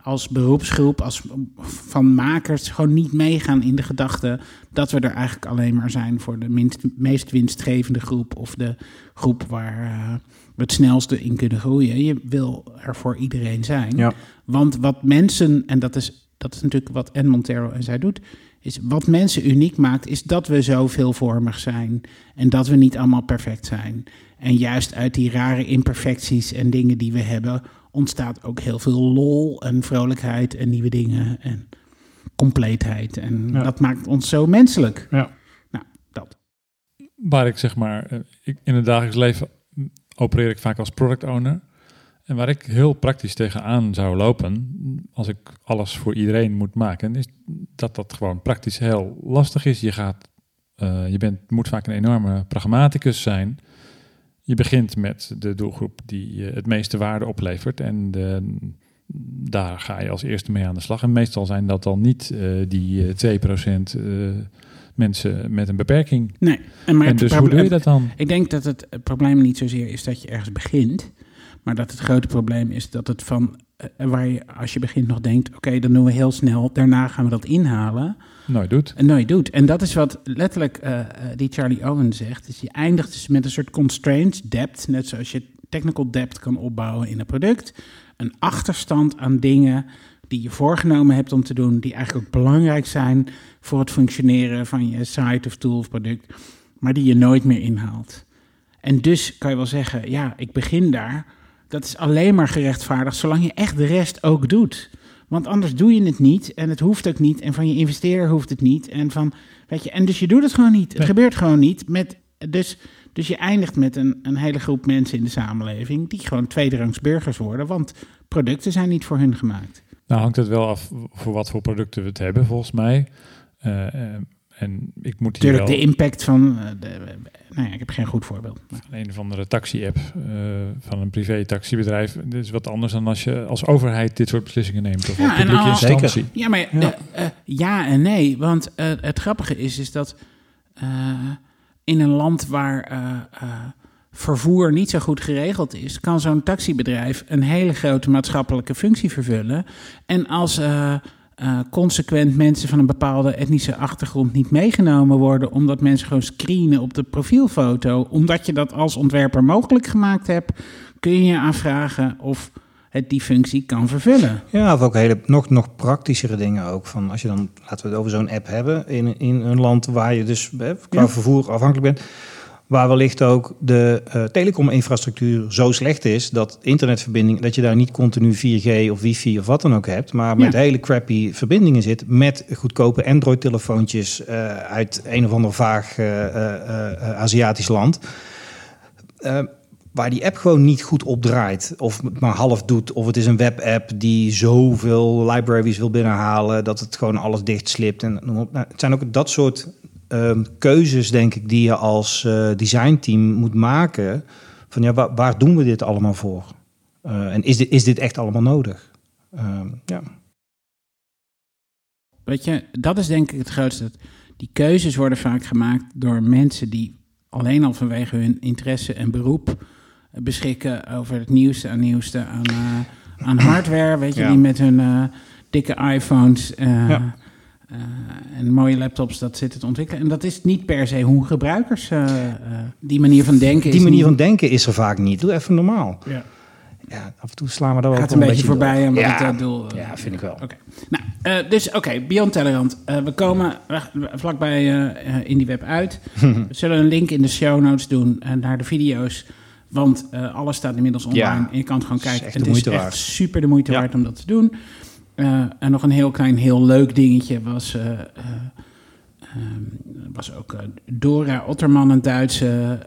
als beroepsgroep, als van makers, gewoon niet meegaan in de gedachte dat we er eigenlijk alleen maar zijn voor de minst, meest winstgevende groep of de groep waar eh, we het snelste in kunnen groeien. Je wil er voor iedereen zijn. Ja. Want wat mensen, en dat is dat is natuurlijk wat Ed Montero en zij doet, is wat mensen uniek maakt, is dat we zo veelvormig zijn en dat we niet allemaal perfect zijn. En juist uit die rare imperfecties en dingen die we hebben, ontstaat ook heel veel lol en vrolijkheid en nieuwe dingen en compleetheid. En Ja. dat maakt ons zo menselijk. Ja. Nou, dat. waar ik zeg maar, eh, ik, in het dagelijks leven opereer ik vaak als product owner. En waar ik heel praktisch tegenaan zou lopen, als ik alles voor iedereen moet maken, is dat dat gewoon praktisch heel lastig is. Je gaat, eh, je bent, moet vaak een enorme pragmaticus zijn. Je begint met de doelgroep die eh, het meeste waarde oplevert en de, daar ga je als eerste mee aan de slag. En meestal zijn dat dan niet eh, die eh, 2% eh, mensen met een beperking. Nee, en, maar en dus hoe doe je dat dan? Ik denk dat het, probleem niet zozeer is dat je ergens begint, maar dat het grote probleem is dat het van waar je als je begint nog denkt, oké, dan doen we heel snel, daarna gaan we dat inhalen, Nooit doet. en nooit doet. En dat is wat letterlijk eh, eh, die Charlie Owen zegt, dus je eindigt met een soort constraints, depth, net zoals je technical depth kan opbouwen in een product, een achterstand aan dingen die je voorgenomen hebt om te doen, die eigenlijk ook belangrijk zijn voor het functioneren van je site of tool of product, maar die je nooit meer inhaalt. En dus kan je wel zeggen, ja, ik begin daar. Dat is alleen maar gerechtvaardigd zolang je echt de rest ook doet. Want anders doe je het niet en het hoeft ook niet. En van je investeerder hoeft het niet. En, van, weet je, en dus je doet het gewoon niet. Het Nee. gebeurt gewoon niet. Met, dus, dus je eindigt met een, een hele groep mensen in de samenleving... die gewoon tweederangs burgers worden. Want producten zijn niet voor hun gemaakt. Nou hangt het wel af voor wat voor producten we het hebben, volgens mij. Eh, eh, en ik moet hier Natuurlijk wel de impact van... eh, de, nou ja, ik heb geen goed voorbeeld. Maar- een of andere taxi-app eh, van een privé-taxibedrijf. Dit is wat anders dan als je als overheid dit soort beslissingen neemt. Of Ja, publieke als- instantie. Ja, maar Ja. ja, ja en nee. Want eh, het grappige is, is dat eh, in een land waar eh, eh, vervoer niet zo goed geregeld is, kan zo'n taxibedrijf een hele grote maatschappelijke functie vervullen. En als eh, eh, consequent mensen van een bepaalde etnische achtergrond niet meegenomen worden, omdat mensen gewoon screenen op de profielfoto, omdat je dat als ontwerper mogelijk gemaakt hebt, kun je je afvragen of het die functie kan vervullen. Ja, of ook hele, nog, nog praktischere dingen ook. Van als je dan, laten we het over zo'n app hebben, in, in een land waar je dus hè, qua Ja. vervoer afhankelijk bent. Waar wellicht ook de eh, telecominfrastructuur zo slecht is dat internetverbinding, dat je daar niet continu 4G of wifi of wat dan ook hebt, maar met Ja. hele crappy verbindingen zit met goedkope Android-telefoontjes eh, uit een of ander vaag eh, Aziatisch land. Waar die app gewoon niet goed op draait. Of het maar half doet. Of het is een webapp die zoveel libraries wil binnenhalen. dat het gewoon alles dicht slipt. En, noem op. Nou, het zijn ook dat soort ehm, keuzes, denk ik, die je als eh, designteam moet maken. Van ja, waar, waar doen we dit allemaal voor? Eh, en is dit, is dit echt allemaal nodig? Ehm, ja. Weet je, dat is denk ik het grootste. Die keuzes worden vaak gemaakt door mensen die alleen al vanwege hun interesse en beroep beschikken over het nieuwste aan nieuwste aan, eh, aan hardware. Weet je, Ja. die met hun dikke iPhones Ja. Eh, en mooie laptops dat zitten te ontwikkelen. En dat is niet per se hoe gebruikers eh, eh, die manier van denken. Die is manier niet- van denken is er vaak niet. Doe even normaal. Ja. Ja, af en toe slaan we daar wel gaat een beetje voorbij aan wat ja. ik dat doel. Ja, vind ik wel. Oké. Nou, dus oké, Beyond Tellerrand. Eh, we komen vlakbij in die web uit. (laughs) we zullen een link in de show notes doen naar de video's. Want alles staat inmiddels online. Ja. en je kan het gewoon kijken. het is echt super de moeite waard om dat te doen. Eh, en nog een heel klein, heel leuk dingetje was... ehm, was ook Dora Otterman, een Duitse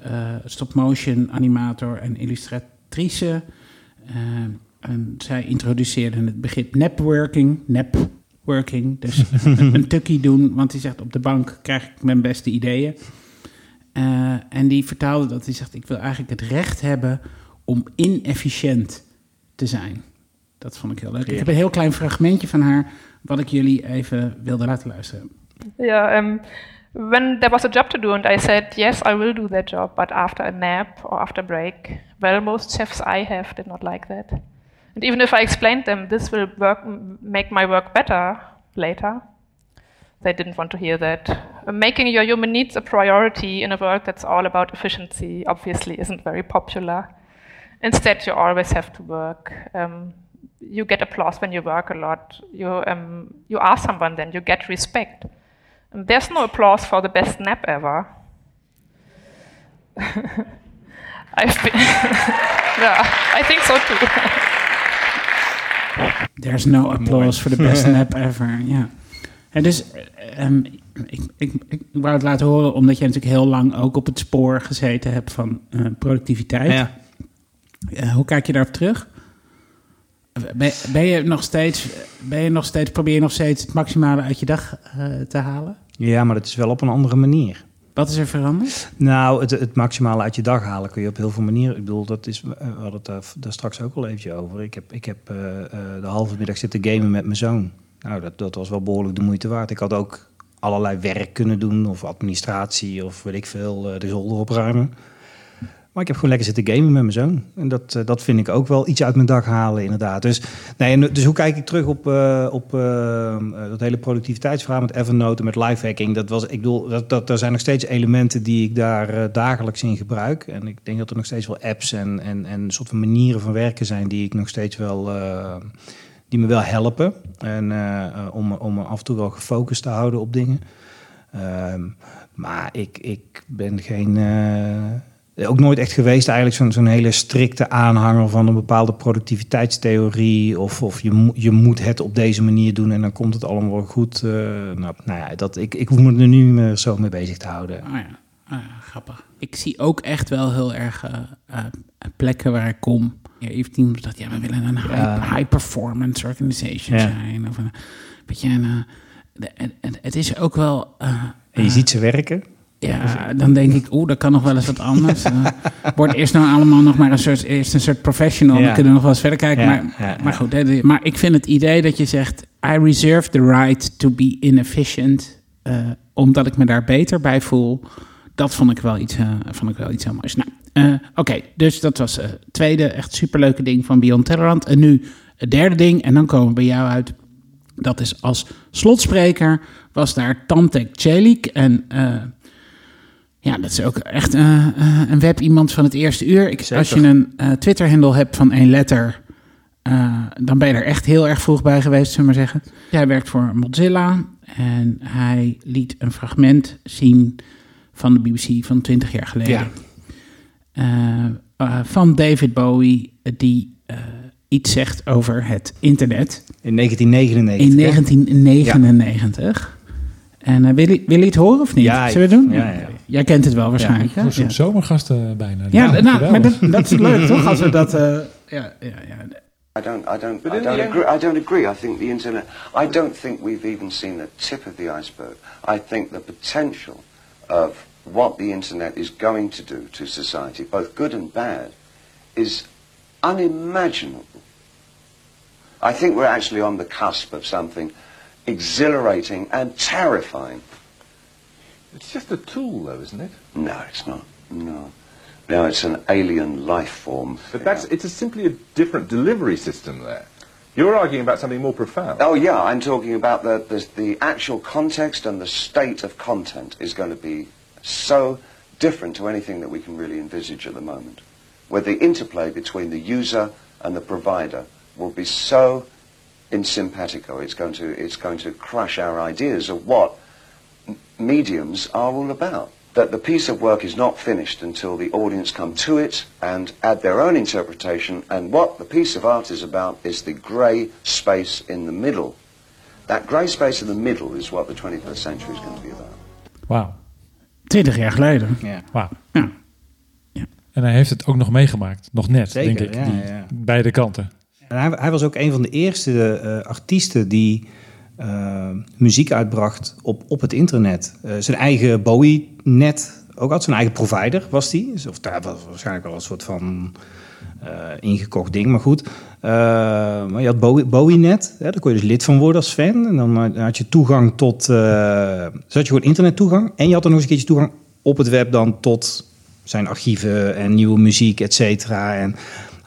stop-motion animator en illustratrice. En zij introduceerde het begrip networking. Networking, dus (laughs) een, tukkie doen, want hij zegt op de bank krijg ik mijn beste ideeën. En die vertaalde dat hij zegt: Ik wil eigenlijk het recht hebben om inefficiënt te zijn. Dat vond ik heel leuk. Ik heb een heel klein fragmentje van haar, wat ik jullie even wilde laten luisteren. Yeah, um, when there was a job to do, and I said, yes, I will do that job, but after a nap or after a break. Well, most chefs I have did not like that. And even if I explained them, this will work, m- make my work better later, they didn't want to hear that. Making your human needs a priority in a work that's all about efficiency obviously isn't very popular. Instead, you always have to work um, you get applause when you work a lot. You um, you are someone, then you get respect. And there's no applause for the best nap ever. (laughs) I've been (laughs) yeah, I think so too. (laughs) There's no applause for the best nap ever. Ja. En dus, ehm, ik, ik, ik wou het laten horen omdat je natuurlijk heel lang ook op het spoor gezeten hebt van eh, productiviteit. Ja. Eh, hoe kijk je daarop terug? Ben, ben je nog steeds, ben je nog steeds, probeer je nog steeds het maximale uit je dag eh, te halen? ja, maar dat is wel op een andere manier. Wat is er veranderd? Nou, het, het maximale uit je dag halen kun je op heel veel manieren. Ik bedoel, dat is, eh, we hadden het daar, daar straks ook al eventjes over. Ik heb, ik heb eh, de halve middag zitten gamen met mijn zoon. Nou, dat, dat was wel behoorlijk de moeite waard. Ik had ook allerlei werk kunnen doen, of administratie, of weet ik veel, de zolder opruimen. Maar ik heb gewoon lekker zitten gamen met mijn zoon. En dat, eh, dat vind ik ook wel iets uit mijn dag halen, inderdaad. Dus, nee, dus hoe kijk ik terug op, eh, op eh, eh, dat hele productiviteitsverhaal met Evernote en met lifehacking? Dat was, ik bedoel, dat, dat, er zijn nog steeds elementen die ik daar dagelijks in gebruik. En ik denk dat er nog steeds wel apps en, en, en soort van manieren van werken zijn die ik nog steeds wel... die me wel helpen. En om, om me af en toe wel gefocust te houden op dingen. Ehm, maar ik, ik ben geen. Ook nooit echt geweest eigenlijk zo'n zo'n hele strikte aanhanger van een bepaalde productiviteitstheorie. Of, of je, je moet het op deze manier doen en dan komt het allemaal wel goed. Eh, nou, nou ja, dat, ik, ik hoef me er nu niet meer zo mee bezig te houden. Oh ja, ah, grappig. Ik zie ook echt wel heel erg eh, eh, plekken waar ik kom. Ja, heeft iemand dat, ja, we willen een high, high performance organization Ja. zijn. Of een, weet je, en, eh, de- en- en het is ook wel... eh, En je eh, ziet ze werken. Ja, dan denk ik, oeh, dat kan nog wel eens wat anders. (laughs) Eh, wordt eerst nou allemaal nog maar een soort, eerst een soort professional. Ja. Dan kunnen we nog wel eens verder kijken. Ja, maar, ja, maar goed, hè, maar ik vind het idee dat je zegt... I reserve the right to be inefficient... eh, omdat ik me daar beter bij voel... Dat vond ik wel iets, eh, vond ik wel iets heel moois. Nou, oké, dus dat was het tweede echt superleuke ding van Beyond Tolerant. En nu het derde ding, en dan komen we bij jou uit. Dat is als slotspreker was daar Tamtek Celik. En eh, ja, dat is ook echt eh, eh, een web iemand van het eerste uur. Ik, als je een eh, Twitter-handle hebt van één letter, dan ben je er echt heel erg vroeg bij geweest, zullen we maar zeggen. Hij werkt voor Mozilla en hij liet een fragment zien van de BBC van 20 jaar geleden. Ja. Van David Bowie, die iets zegt over het internet In 1999. in hè? 1999. En wil, je, wil je het horen of niet? Ja, Zullen we het doen? ja, ja. Jij kent het wel waarschijnlijk. hè? Voor zo'n Ja, zomergasten bijna. ja, nou, maar dat, dat is leuk toch? Als we (laughs) dat. eh, ja, ja, ja. I don't, I don't, I don't agree. I don't agree. I think the internet. I don't think we've even seen the tip of the iceberg. I think the potential of what the internet is going to do to society, both good and bad, is unimaginable. I think we're actually on the cusp of something exhilarating and terrifying. It's just a tool, though, isn't it? No, it's not. No. No, it's an alien life form. But that's it's a simply a different delivery system there. You're arguing about something more profound. Oh yeah, I'm talking about the, the the actual context and the state of content is going to be so different to anything that we can really envisage at the moment. Where the interplay between the user and the provider will be so in simpatico. It's going to it's going to crush our ideas of what mediums are all about. That the piece of work is not finished until the audience come to it and add their own interpretation. And what the piece of art is about is the grey space in the middle. That grey space in the middle is what the 21st century is going to be about. Wauw. 20 jaar geleden. Ja. Wauw. Ja. En hij heeft het ook nog meegemaakt. Nog net, Zeker, denk ik. ja, die, ja. Beide kanten. En hij, hij was ook een van de eerste eh, artiesten die eh, muziek uitbracht op, op het internet. Eh, zijn eigen Bowie-net, ook had zijn eigen provider was die. Dus Of daar was waarschijnlijk wel een soort van eh, ingekocht ding, maar goed. Maar je had Bowie- Bowie-net, hè, daar kon je dus lid van worden als fan. En dan, dan had je toegang tot, eh dus je gewoon internettoegang. En je had er nog eens een keertje toegang op het web dan tot zijn archieven en nieuwe muziek, et cetera. En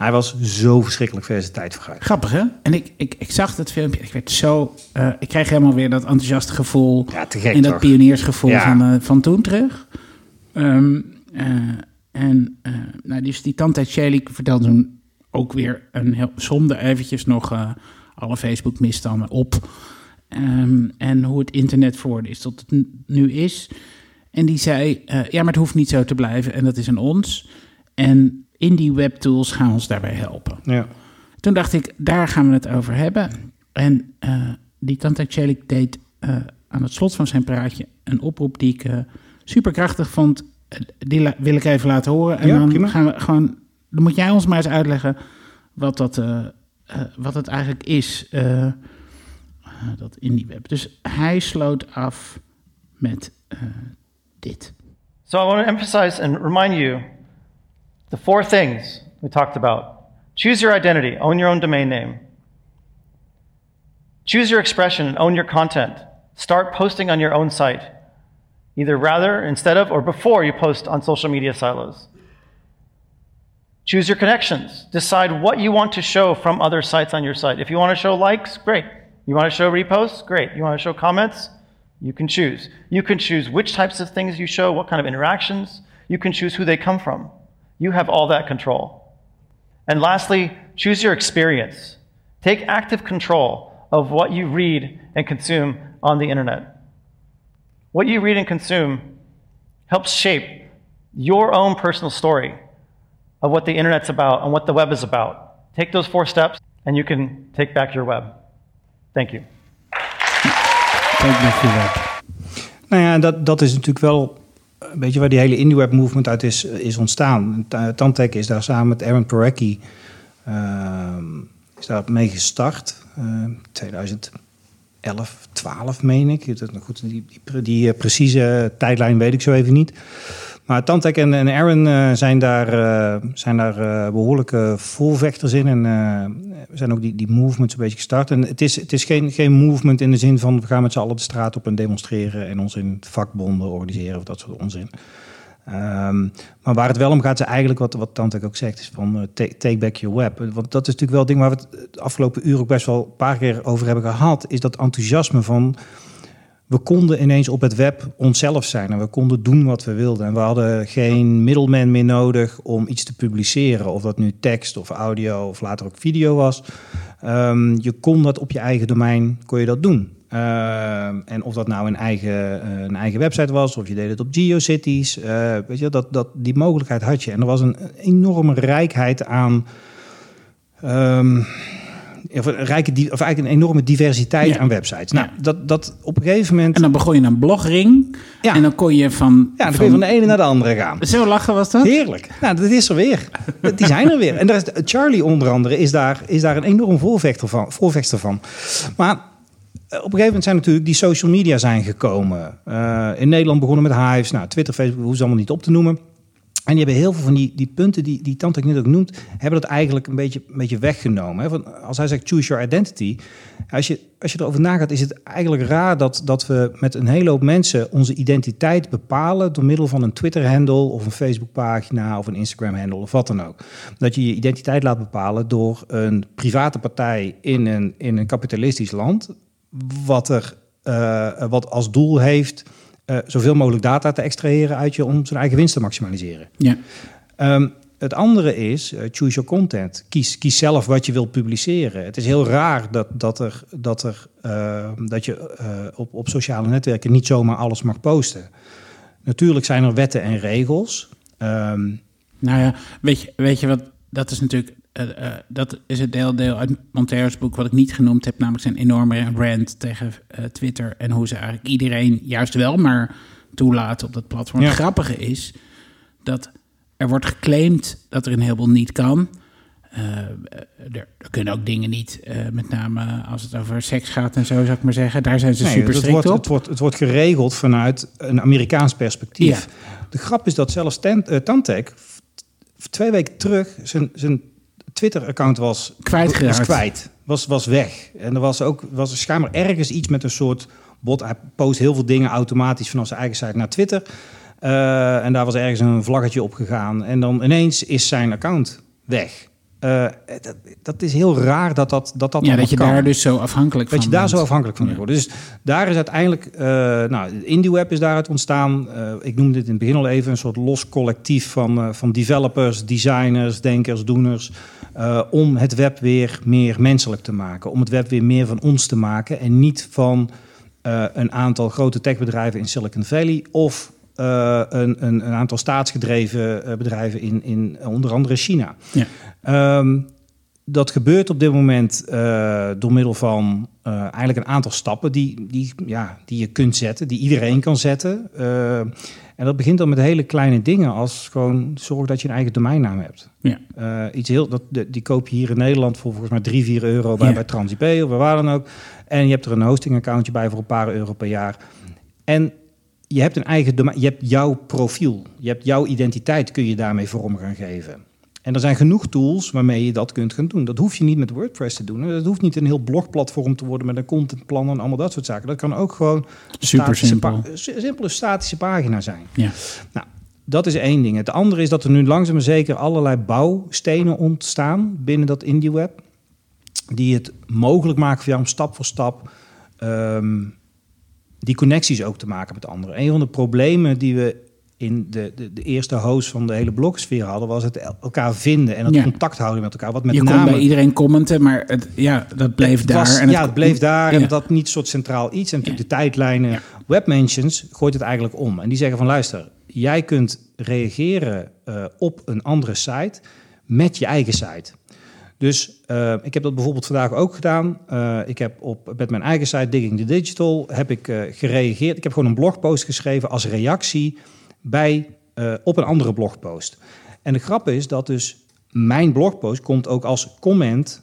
hij was zo verschrikkelijk ver zijn tijd vooruit. Grappig hè? En ik, ik, ik zag dat filmpje. Ik werd zo. eh, ik kreeg helemaal weer dat enthousiaste gevoel. Ja, te gek En dat toch? pioniersgevoel Ja. van, eh, van toen terug. Ehm, eh, en nou, dus die tante Shelley vertelde toen ook weer een heel, somde eventjes nog alle Facebook-misstanden op. Ehm, en hoe het internet verworden is tot het nu is. En die zei, ja, maar het hoeft niet zo te blijven en dat is aan ons. En indie webtools gaan ons daarbij helpen. Ja. Toen dacht ik, daar gaan we het over hebben. En eh, die Tante Celik deed eh, aan het slot van zijn praatje een oproep die ik eh superkrachtig vond. Die wil ik even laten horen. En Ja, dan prima. gaan we gewoon. Dan moet jij ons maar eens uitleggen wat, dat, wat het eigenlijk is. dat indie web. Dus hij sloot af met eh, dit. So I want to emphasize and remind you the four things we talked about. Choose your identity, own your own domain name. Choose your expression and own your content. Start posting on your own site, either rather, instead of, or before you post on social media silos. Choose your connections. Decide what you want to show from other sites on your site. If you want to show likes, great. You want to show reposts, great. You want to show comments, you can choose. You can choose which types of things you show, what kind of interactions. You can choose who they come from. You have all that control. And lastly, choose your experience. Take active control of what you read and consume on the internet. What you read and consume helps shape your own personal story of what the internet's about and what the web is about. Take those four steps, and you can take back your web. Thank you. Thank you, web. Nou ja, dat, dat is natuurlijk wel een beetje waar die hele indie web movement uit is, is ontstaan. Ta- Tantec is daar samen met Aaron Parecki ehm, is daar mee gestart. eh 2011, 12 meen ik. Goed, die, die eh, precieze tijdlijn weet ik zo even niet. Maar Tantec en, Aaron eh, zijn daar, eh, zijn daar eh, behoorlijke voorvechters in. En zijn ook die, die movements een beetje gestart. En het is, het is geen, geen movement in de zin van we gaan met z'n allen de straat op en demonstreren en ons in vakbonden organiseren of dat soort onzin. Ehm, maar waar het wel om gaat, is eigenlijk wat, wat Tantec ook zegt, is van take, take back your web. Want dat is natuurlijk wel het ding waar we het de afgelopen uur ook best wel een paar keer over hebben gehad, is dat enthousiasme van we konden ineens op het web onszelf zijn en we konden doen wat we wilden. En we hadden geen middelman meer nodig om iets te publiceren, of dat nu tekst of audio of later ook video was. Ehm, je kon dat op je eigen domein, kon je dat doen. Ehm, en of dat nou een eigen, eh, een eigen website was, of je deed het op GeoCities, eh, weet je, dat, dat, die mogelijkheid had je. En er was een enorme rijkheid aan ehm, of een, rijke, of eigenlijk een enorme diversiteit Ja. aan websites. Nou, Ja. dat, dat op een gegeven moment... En dan begon je een blogring. Ja. En dan kon je van. ja, dan kun je van de ene naar de andere gaan. Zo lachen was dat? Heerlijk. Nou, dat is er weer. Die zijn er weer. En daar is, Charlie onder andere is daar, is daar een enorm voorvechter van. Voorvechter van. Maar eh, op een gegeven moment zijn natuurlijk die social media zijn gekomen. Eh, in Nederland begonnen met Hives. Nou, Twitter, Facebook, hoe ze allemaal niet op te noemen. En die hebben heel veel van die, die punten die, die Tante net ook noemt, hebben dat eigenlijk een beetje, een beetje weggenomen. Hè? Van, als hij zegt choose your identity, als je, als je erover nagaat, is het eigenlijk raar dat, dat we met een hele hoop mensen onze identiteit bepalen door middel van een Twitter-handle of een Facebook-pagina of een Instagram-handle of wat dan ook. Dat je je identiteit laat bepalen door een private partij in een, in een kapitalistisch land, wat, er, eh, wat als doel heeft eh, zoveel mogelijk data te extraheren uit je om zijn eigen winst te maximaliseren. Ja. Ehm, het andere is, eh, choose your content. Kies, kies zelf wat je wilt publiceren. Het is heel raar dat, dat, er, dat, er, eh, dat je eh, op, op sociale netwerken niet zomaar alles mag posten. Natuurlijk zijn er wetten en regels. Ehm, Nou ja, weet je, weet je wat? Dat is natuurlijk. Eh, eh, dat is het deel, deel uit Montero's boek wat ik niet genoemd heb, namelijk zijn enorme rant tegen eh, Twitter en hoe ze eigenlijk iedereen juist wel maar toelaten op dat platform. Ja. Het grappige is dat er wordt geclaimd dat er een heleboel niet kan. Er, er kunnen ook dingen niet, met name als het over seks gaat en zo, zou ik maar zeggen. Daar zijn ze nee, super het, strikt wordt, op. het, wordt, het wordt geregeld vanuit een Amerikaans perspectief. De grap is dat zelfs Tan- Tantec twee weken terug zijn, zijn Twitter-account was Kwijtgeraakt. Was kwijt. Was, was weg. En er was ook was er schijnbaar ergens iets met een soort bot. Hij post heel veel dingen automatisch vanaf zijn eigen site naar Twitter. Eh, en daar was ergens een vlaggetje op gegaan. En dan ineens is zijn account weg. Eh, dat, dat is heel raar dat dat, dat, dat Ja, dat je kan. daar dus zo afhankelijk van Dat je daar zo afhankelijk van Ja. wordt. Dus daar is uiteindelijk, eh nou, IndieWeb is daaruit ontstaan. Eh, ik noemde dit in het begin al even een soort los collectief van, van developers, designers, denkers, doeners. om het web weer meer menselijk te maken. Om het web weer meer van ons te maken. En niet van een aantal grote techbedrijven in Silicon Valley. Of eh, een, een, een aantal staatsgedreven eh, bedrijven in, in eh, onder andere China. Ja. Ehm, dat gebeurt op dit moment door middel van eigenlijk een aantal stappen die, die, ja, die je kunt zetten, die iedereen kan zetten. En dat begint dan met hele kleine dingen als gewoon zorg dat je een eigen domeinnaam hebt. Ja. Iets heel, dat, die koop je hier in Nederland voor volgens mij 3, 4 euro bij, Ja. bij TransIP of bij waar dan ook. En je hebt er een hostingaccountje bij voor een paar euro per jaar. En je hebt een eigen domein, je hebt jouw profiel, je hebt jouw identiteit kun je daarmee vorm gaan geven. En er zijn genoeg tools waarmee je dat kunt gaan doen. Dat hoef je niet met WordPress te doen. Dat hoeft niet een heel blogplatform te worden met een contentplan en allemaal dat soort zaken. Dat kan ook gewoon Super simpel. simpele statische pagina zijn. Ja. Nou, dat is één ding. Het andere is dat er nu langzaam maar zeker allerlei bouwstenen ontstaan binnen dat IndieWeb. Die het mogelijk maken voor jou om stap voor stap ehm, die connecties ook te maken met anderen. Een van de problemen die we in de, de, de eerste host van de hele blogsfeer hadden, was het el- elkaar vinden en het Ja. contact houden met elkaar. Wat met je kon name bij iedereen commenten, maar het, ja, dat bleef het daar. was- en ja, het bleef daar en dat niet soort centraal iets. En natuurlijk de tijdlijnen, webmentions gooit het eigenlijk om. En die zeggen van luister, jij kunt reageren eh, op een andere site met je eigen site. Dus eh, ik heb dat bijvoorbeeld vandaag ook gedaan. Eh, ik heb op, met mijn eigen site Digging the Digital heb ik eh, gereageerd. Ik heb gewoon een blogpost geschreven als reactie bij, op een andere blogpost. En de grap is dat dus mijn blogpost komt ook als comment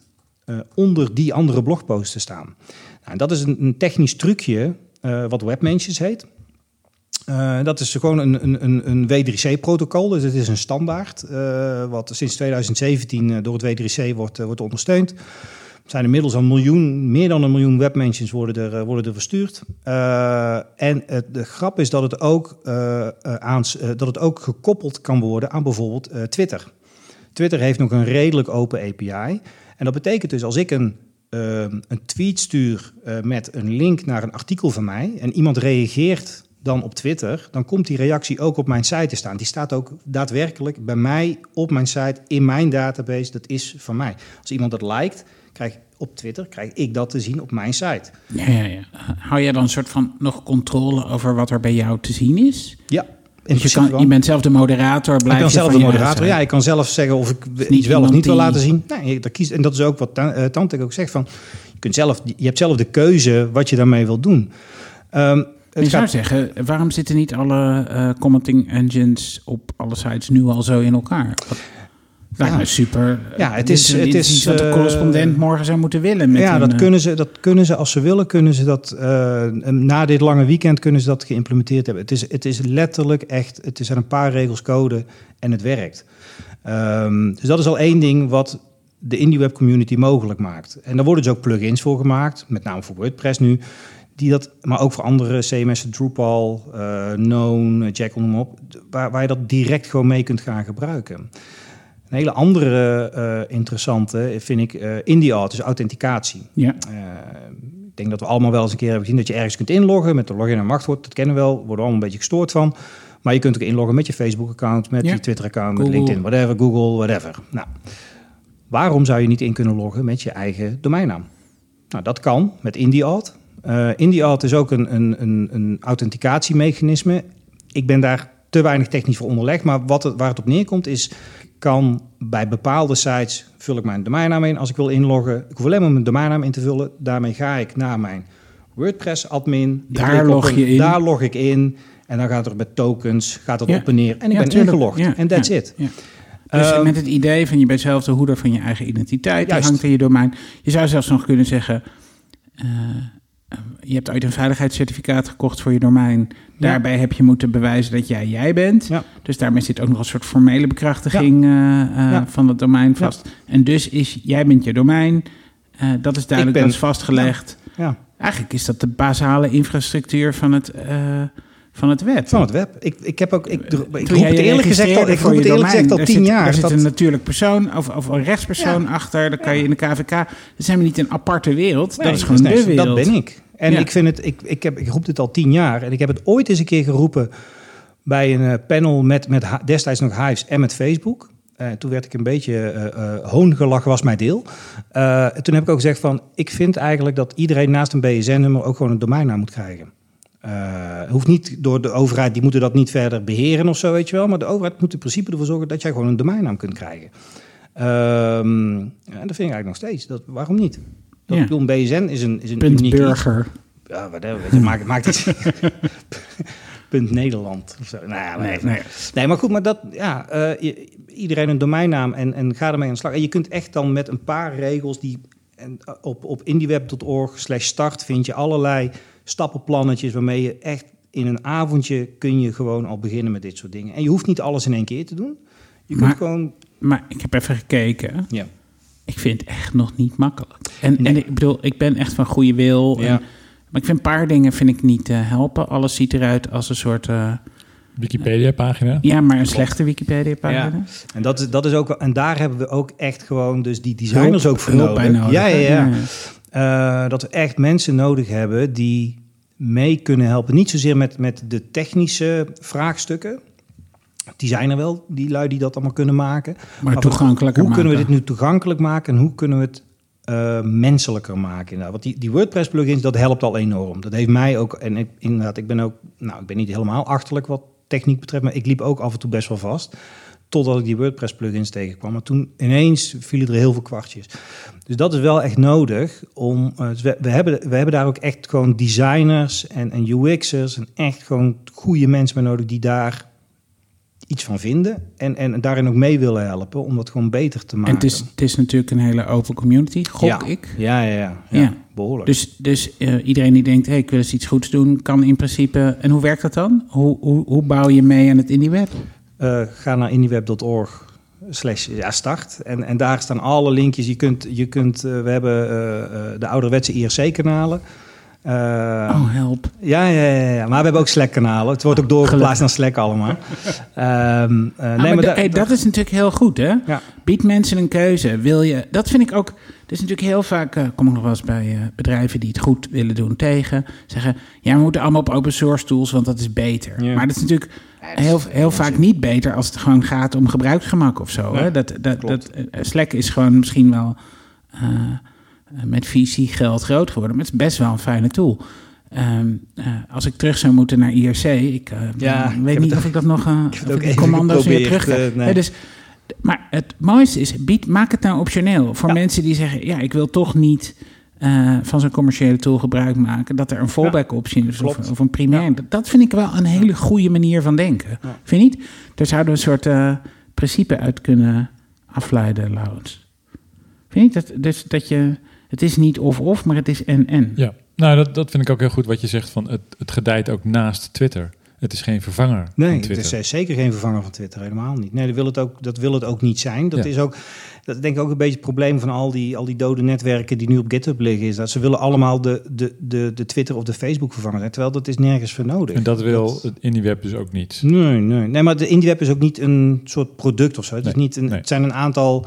onder die andere blogpost te staan. Nou, en dat is een, technisch trucje wat webmentions heet. Eh, dat is gewoon een, een, een, een W3C-protocol, dus het is een standaard, eh, wat sinds 2017 eh, door het W3C wordt, wordt ondersteund. Er zijn inmiddels een miljoen, meer dan een miljoen webmentions worden er, worden er verstuurd. En het, de grap is dat het, ook, dat het ook gekoppeld kan worden aan bijvoorbeeld Twitter. Twitter heeft nog een redelijk open API. En dat betekent dus als ik een, een tweet stuur met een link naar een artikel van mij en iemand reageert dan op Twitter, dan komt die reactie ook op mijn site te staan. Die staat ook daadwerkelijk bij mij op mijn site, in mijn database. Dat is van mij. Als iemand dat liked, krijg op Twitter, krijg ik dat te zien op mijn site. Ja, ja, ja. Hou jij dan een soort van nog controle over wat er bij jou te zien is? Ja, in Dus je, kan, je bent zelf de moderator, blijf Ik kan zelf de moderator. Ja, ik kan zelf zeggen of ik iets wel of niet wil die- laten zien. Nee, dat kies, en dat is ook wat eh, Tantek ook zegt. Van, je, kunt zelf, je hebt zelf de keuze wat je daarmee wil doen. Ehm, Je zou zeggen, waarom zitten niet alle eh, commenting engines op alle sites nu al zo in elkaar? Wat, Ja. me super. Ja, het is- het is, iets wat de eh, correspondent morgen zou moeten willen. Met ja, dat eh, kunnen, ze, dat kunnen ze als ze willen. Kunnen ze dat, na dit lange weekend kunnen ze dat geïmplementeerd hebben. Het is, het is letterlijk echt, het zijn een paar regels code en het werkt. Ehm, dus dat is al één ding wat de IndieWeb community mogelijk maakt. En daar worden dus ook plugins voor gemaakt, met name voor WordPress nu. Die dat, maar ook voor andere CMS'en, Drupal, eh Known, eh, Jekyll, noem op. Waar, waar je dat direct gewoon mee kunt gaan gebruiken. Een hele andere eh, interessante vind ik eh IndieAuth, dus authenticatie. Ja, ik denk dat we allemaal wel eens een keer hebben gezien dat je ergens kunt inloggen met de login en wachtwoord. Dat kennen we wel, worden we allemaal een beetje gestoord van. Maar je kunt ook inloggen met je Facebook-account, met Ja. je Twitter-account, met. LinkedIn, whatever, Google, whatever. Nou, waarom zou je niet in kunnen loggen met je eigen domeinnaam? Nou, dat kan met IndieAuth. IndieAuth is ook een, een, een, een authenticatiemechanisme. Ik ben daar te weinig technisch voor onderlegd, maar wat het, waar het op neerkomt is, kan bij bepaalde sites vul ik mijn domeinnaam in. Als ik wil inloggen, ik hoef alleen maar mijn domeinnaam in te vullen. Daarmee ga ik naar mijn WordPress-admin. Daar log een- je in. Daar log ik in. En dan gaat er met tokens, gaat Ja. op en neer. En ik Ja, ben tuurlijk. ingelogd. Ja, En that's ja, it. ja. Dus Ehm, met het idee van je bent zelf de hoeder van je eigen identiteit. Die Juist. hangt in je domein. Je zou zelfs nog kunnen zeggen... eh, je hebt ooit een veiligheidscertificaat gekocht voor je domein. Daarbij heb je moeten bewijzen dat jij jij bent. Ja. Dus daarmee zit ook nog een soort formele bekrachtiging eh, eh, van het domein vast. En dus is jij bent je domein. Eh, dat is duidelijk, ben- dat is vastgelegd. Ja. Eigenlijk is dat de basale infrastructuur van het, van het web. Van het web. Ik, ik heb ook, ik, ik roep het eerlijk gezegd al, ik roep het eerlijk gezegd al tien zit- jaar. Er zit Dat- een natuurlijk persoon of, of een rechtspersoon achter. Dan kan je in de KVK. Dat zijn we niet een aparte wereld. Nee, dat is gewoon nee, de wereld. Dat ben ik. En Ja. ik vind het, ik, ik, heb, ik roep dit al tien jaar. En ik heb het ooit eens een keer geroepen bij een eh, panel met, met destijds nog Hives en met Facebook. Eh, toen werd ik een beetje eh, hoongelachen, was mijn deel. Toen heb ik ook gezegd van, ik vind eigenlijk dat iedereen naast een BSN-nummer ook gewoon een domeinnaam moet krijgen. Eh, hoeft niet door de overheid, die moeten dat niet verder beheren of zo, weet je wel. Maar de overheid moet in principe ervoor zorgen dat jij gewoon een domeinnaam kunt krijgen. Ehm, en dat vind ik eigenlijk nog steeds. Dat, waarom niet? Dat, Ja. ik bedoel, een BSN is een, is een Punt uniek burger. Ja, whatever. weet je, maakt, maakt het... (laughs) Punt Nederland. Of zo. Nou ja, Nee, nee. Nee, maar goed, maar dat, ja, eh, iedereen een domeinnaam en, en ga ermee aan de slag. En je kunt echt dan met een paar regels die en op, op indieweb.org slash start vind je allerlei stappenplannetjes waarmee je echt in een avondje kun je gewoon al beginnen met dit soort dingen. En je hoeft niet alles in één keer te doen. Je kunt gewoon, Maar ik heb even gekeken. ja. Ik vind het echt nog niet makkelijk. En, Nee. en ik bedoel, ik ben echt van goede wil. Ja. En, maar ik vind een paar dingen vind ik niet eh, helpen. Alles ziet eruit als een soort... eh, Wikipedia-pagina. ja, maar een slechte Wikipedia-pagina. Ja. En, dat is, dat is ook, wel- en daar hebben we ook echt gewoon dus die designers Hulp- ook voor hulp nodig. bij nodig, Ja, ja. Ja. Eh, dat we echt mensen nodig hebben die mee kunnen helpen. Niet zozeer met, met de technische vraagstukken. Die zijn er wel, die lui die dat allemaal kunnen maken. Maar toegankelijker Hoe kunnen we dit nu toegankelijk maken en hoe kunnen we het eh, menselijker maken? Inderdaad. Want die, die WordPress plugins, dat helpt al enorm. Dat heeft mij ook, en ik, inderdaad, ik ben ook, nou, ik ben niet helemaal achterlijk wat techniek betreft, maar ik liep ook af en toe best wel vast. Totdat ik die WordPress plugins tegenkwam. Maar toen ineens vielen er heel veel kwartjes. Dus dat is wel echt nodig om. eh, dus we, we, hebben, we hebben daar ook echt gewoon designers en, en UX'ers en echt gewoon goede mensen bij nodig die daar iets van vinden. En, en daarin ook mee willen helpen om dat gewoon beter te maken. En het is, het is natuurlijk een hele open community, gok ja. ik. Ja, ja, ja. ja, Ja. behoorlijk. Dus, dus eh, iedereen die denkt, hey, ik wil eens iets goeds doen, kan in principe... En hoe werkt dat dan? Hoe, hoe, hoe bouw je mee aan het IndieWeb? Eh, ga naar indieweb.org slash ja, start. En, en daar staan alle linkjes. Je kunt, je kunt, eh, we hebben eh, de ouderwetse IRC-kanalen. oh, help. Ja, ja, ja, ja, maar we hebben ook Slack-kanalen. Het wordt ook doorgeplaatst naar Slack allemaal. Ehm, eh, Ah, nee, maar maar da- da- hey, dat is natuurlijk heel goed, hè? Ja. Bied mensen een keuze. Wil je, dat vind ik ook. Er is natuurlijk heel vaak. kom ik nog wel eens bij bedrijven die het goed willen doen tegen. Zeggen. Ja, we moeten allemaal op open source tools, want dat is beter. Maar dat is natuurlijk heel, heel vaak niet beter als het gewoon gaat om gebruiksgemak of zo. Hè? Dat, dat, dat, eh, Slack is gewoon misschien wel eh, eh, met visie geld groot geworden. Maar het is best wel een fijne tool. Ehm, eh, als ik terug zou moeten naar IRC, ik eh, Ja, weet niet of ik dat nog, eh, even commando's weer terug eh, nee. Hè, dus, maar het mooiste is, bied, maak het nou optioneel. Voor Ja. mensen die zeggen, ja, ik wil toch niet eh, van zo'n commerciële tool gebruik maken. Dat er een fallback optie is of, of een primair. Dat, dat vind ik wel een hele goede manier van denken. Vind je niet? Daar zouden we een soort eh, principe uit kunnen afleiden, Laurens. Vind je niet? Dat, dus dat je, het is niet of-of, maar het is en-en. Ja, nou dat, dat vind ik ook heel goed wat je zegt van het, het gedijt ook naast Twitter. Het is geen vervanger Nee, van het Twitter. is eh, zeker geen vervanger van Twitter, helemaal niet. Nee, dat wil het ook, dat wil het ook niet zijn. Dat Ja. is ook, dat is denk ik ook een beetje het probleem van al die, al die dode netwerken die nu op GitHub liggen. Is dat ze willen allemaal de, de, de, de Twitter of de Facebook vervangen terwijl dat is nergens voor nodig. En dat wil het IndieWeb dus ook niet. Nee, nee. nee, maar de IndieWeb is ook niet een soort product of zo. Het, is niet een, nee. het zijn een aantal...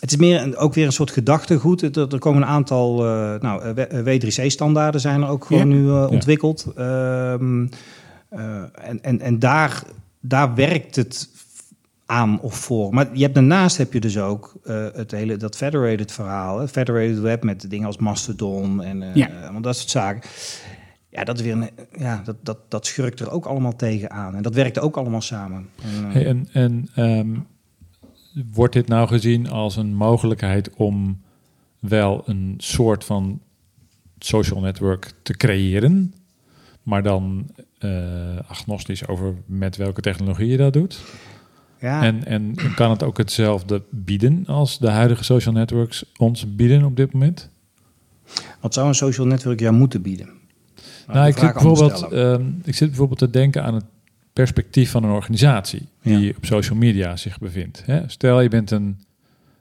Het is meer een, ook weer een soort gedachtegoed. Het- Er, er komen een aantal eh, nou, W3C-standaarden zijn er ook gewoon Ja. nu eh, ontwikkeld. Ehm, eh, en en, en daar, daar werkt het aan of voor. Maar je hebt, daarnaast heb je dus ook eh, het hele, dat federated verhaal. hè. Federated web met dingen als Mastodon en Ja. allemaal dat soort zaken. Ja, dat, is weer een, ja dat, dat, dat schurkt er ook allemaal tegen aan. En dat werkt ook allemaal samen. En, Hey, en en ehm, wordt dit nou gezien als een mogelijkheid om wel een soort van social network te creëren, maar dan agnostisch over met welke technologie je dat doet? ja, En, en kan het ook hetzelfde bieden als de huidige social networks ons bieden op dit moment? wat zou een social network jou moeten bieden? Nou, ik zit, bijvoorbeeld, ehm, ik zit bijvoorbeeld te denken aan het perspectief van een organisatie die Ja. op social media zich bevindt. Hè? Stel, je bent een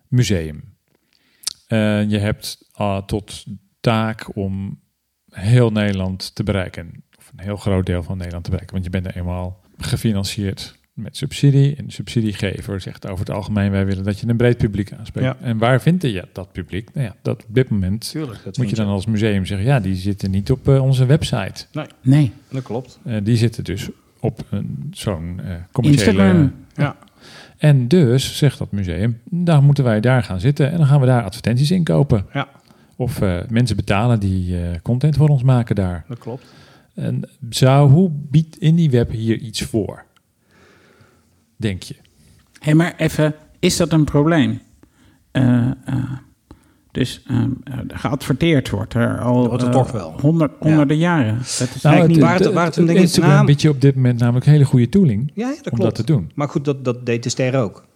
museum. En je hebt ah, tot taak om heel Nederland te bereiken. Of een heel groot deel van Nederland te bereiken. Want je bent er eenmaal gefinancierd met subsidie. En de subsidiegever zegt over het algemeen, wij willen dat je een breed publiek aanspreekt. Ja. En waar vind je dat publiek? Nou ja, dat op dit moment Tuurlijk, dat moet je dan als museum zeggen, ja, die zitten niet op eh, onze website. Nee. Dat klopt. Eh, die zitten dus op een- zo'n eh commerciële... Instagram. Ja. En dus zegt dat museum, dan moeten wij daar gaan zitten en dan gaan we daar advertenties inkopen. Ja. Of eh, mensen betalen die eh, content voor ons maken daar. Dat klopt. En zou, hoe biedt IndieWeb hier iets voor? Denk je? Hé, maar even, is dat een probleem? Eh, eh, dus ehm, eh, geadverteerd wordt er al Dat wordt toch wel. honderd, honderden jaren. Dat is Nou, eigenlijk waar het- waar het een ding is, Instagram naam- biedt je op dit moment namelijk een hele goede tooling Ja, ja, dat om klopt. dat te doen. Maar goed, dat, dat deed de ster ook.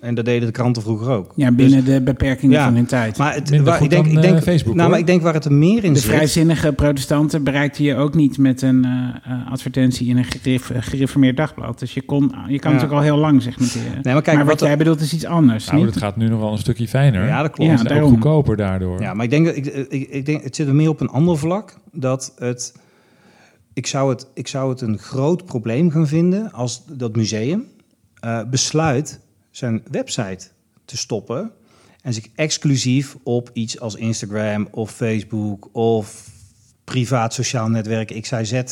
En dat deden de kranten vroeger ook. ja, binnen de beperkingen Ja, van hun tijd. Maar het, Minder waar, goed ik denk, dan, ik denk, eh, Facebook, nou, hoor. maar ik denk waar het er meer in de zit. vrijzinnige protestanten bereikten je ook niet met een eh, eh, advertentie in een geref- gereformeerd dagblad. Dus je, kon, je kan Ja. natuurlijk al heel lang segmenteren. Nee, maar kijk, maar wat wat jij bedoelt is iets anders. Nou, niet? dat gaat nu nog wel een stukje fijner. Ja, dat klopt. Ja, en ook daarom. goedkoper daardoor. Ja, maar ik denk, dat- ik, ik, ik denk, het zit er meer op een ander vlak. Dat het, ik, zou het, ik zou het een groot probleem gaan vinden als dat museum eh, besluit zijn website te stoppen en zich exclusief op iets als Instagram of Facebook of privaat sociaal netwerk XYZ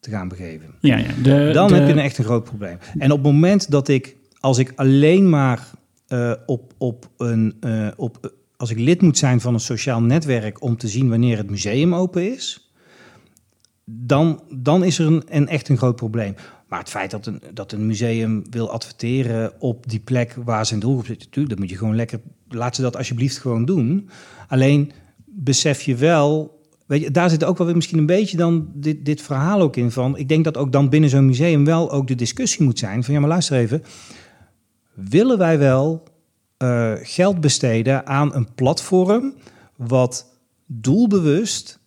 te gaan begeven. ja, ja, de, Dan de- heb je een echt een groot probleem. En op het moment dat ik, als ik alleen maar eh, op, op een, eh, op, als ik lid moet zijn van een sociaal netwerk om te zien wanneer het museum open is, dan, dan is er een, een echt een groot probleem. Maar het feit dat een, dat een museum wil adverteren op die plek waar zijn doelgroep zit, natuurlijk, dat moet je gewoon lekker, laat ze dat alsjeblieft gewoon doen. Alleen besef je wel, weet je, daar zit ook wel weer misschien een beetje dan dit, dit verhaal ook in van, ik denk dat ook dan binnen zo'n museum wel ook de discussie moet zijn van, ja maar luister even, willen wij wel eh, geld besteden aan een platform wat doelbewust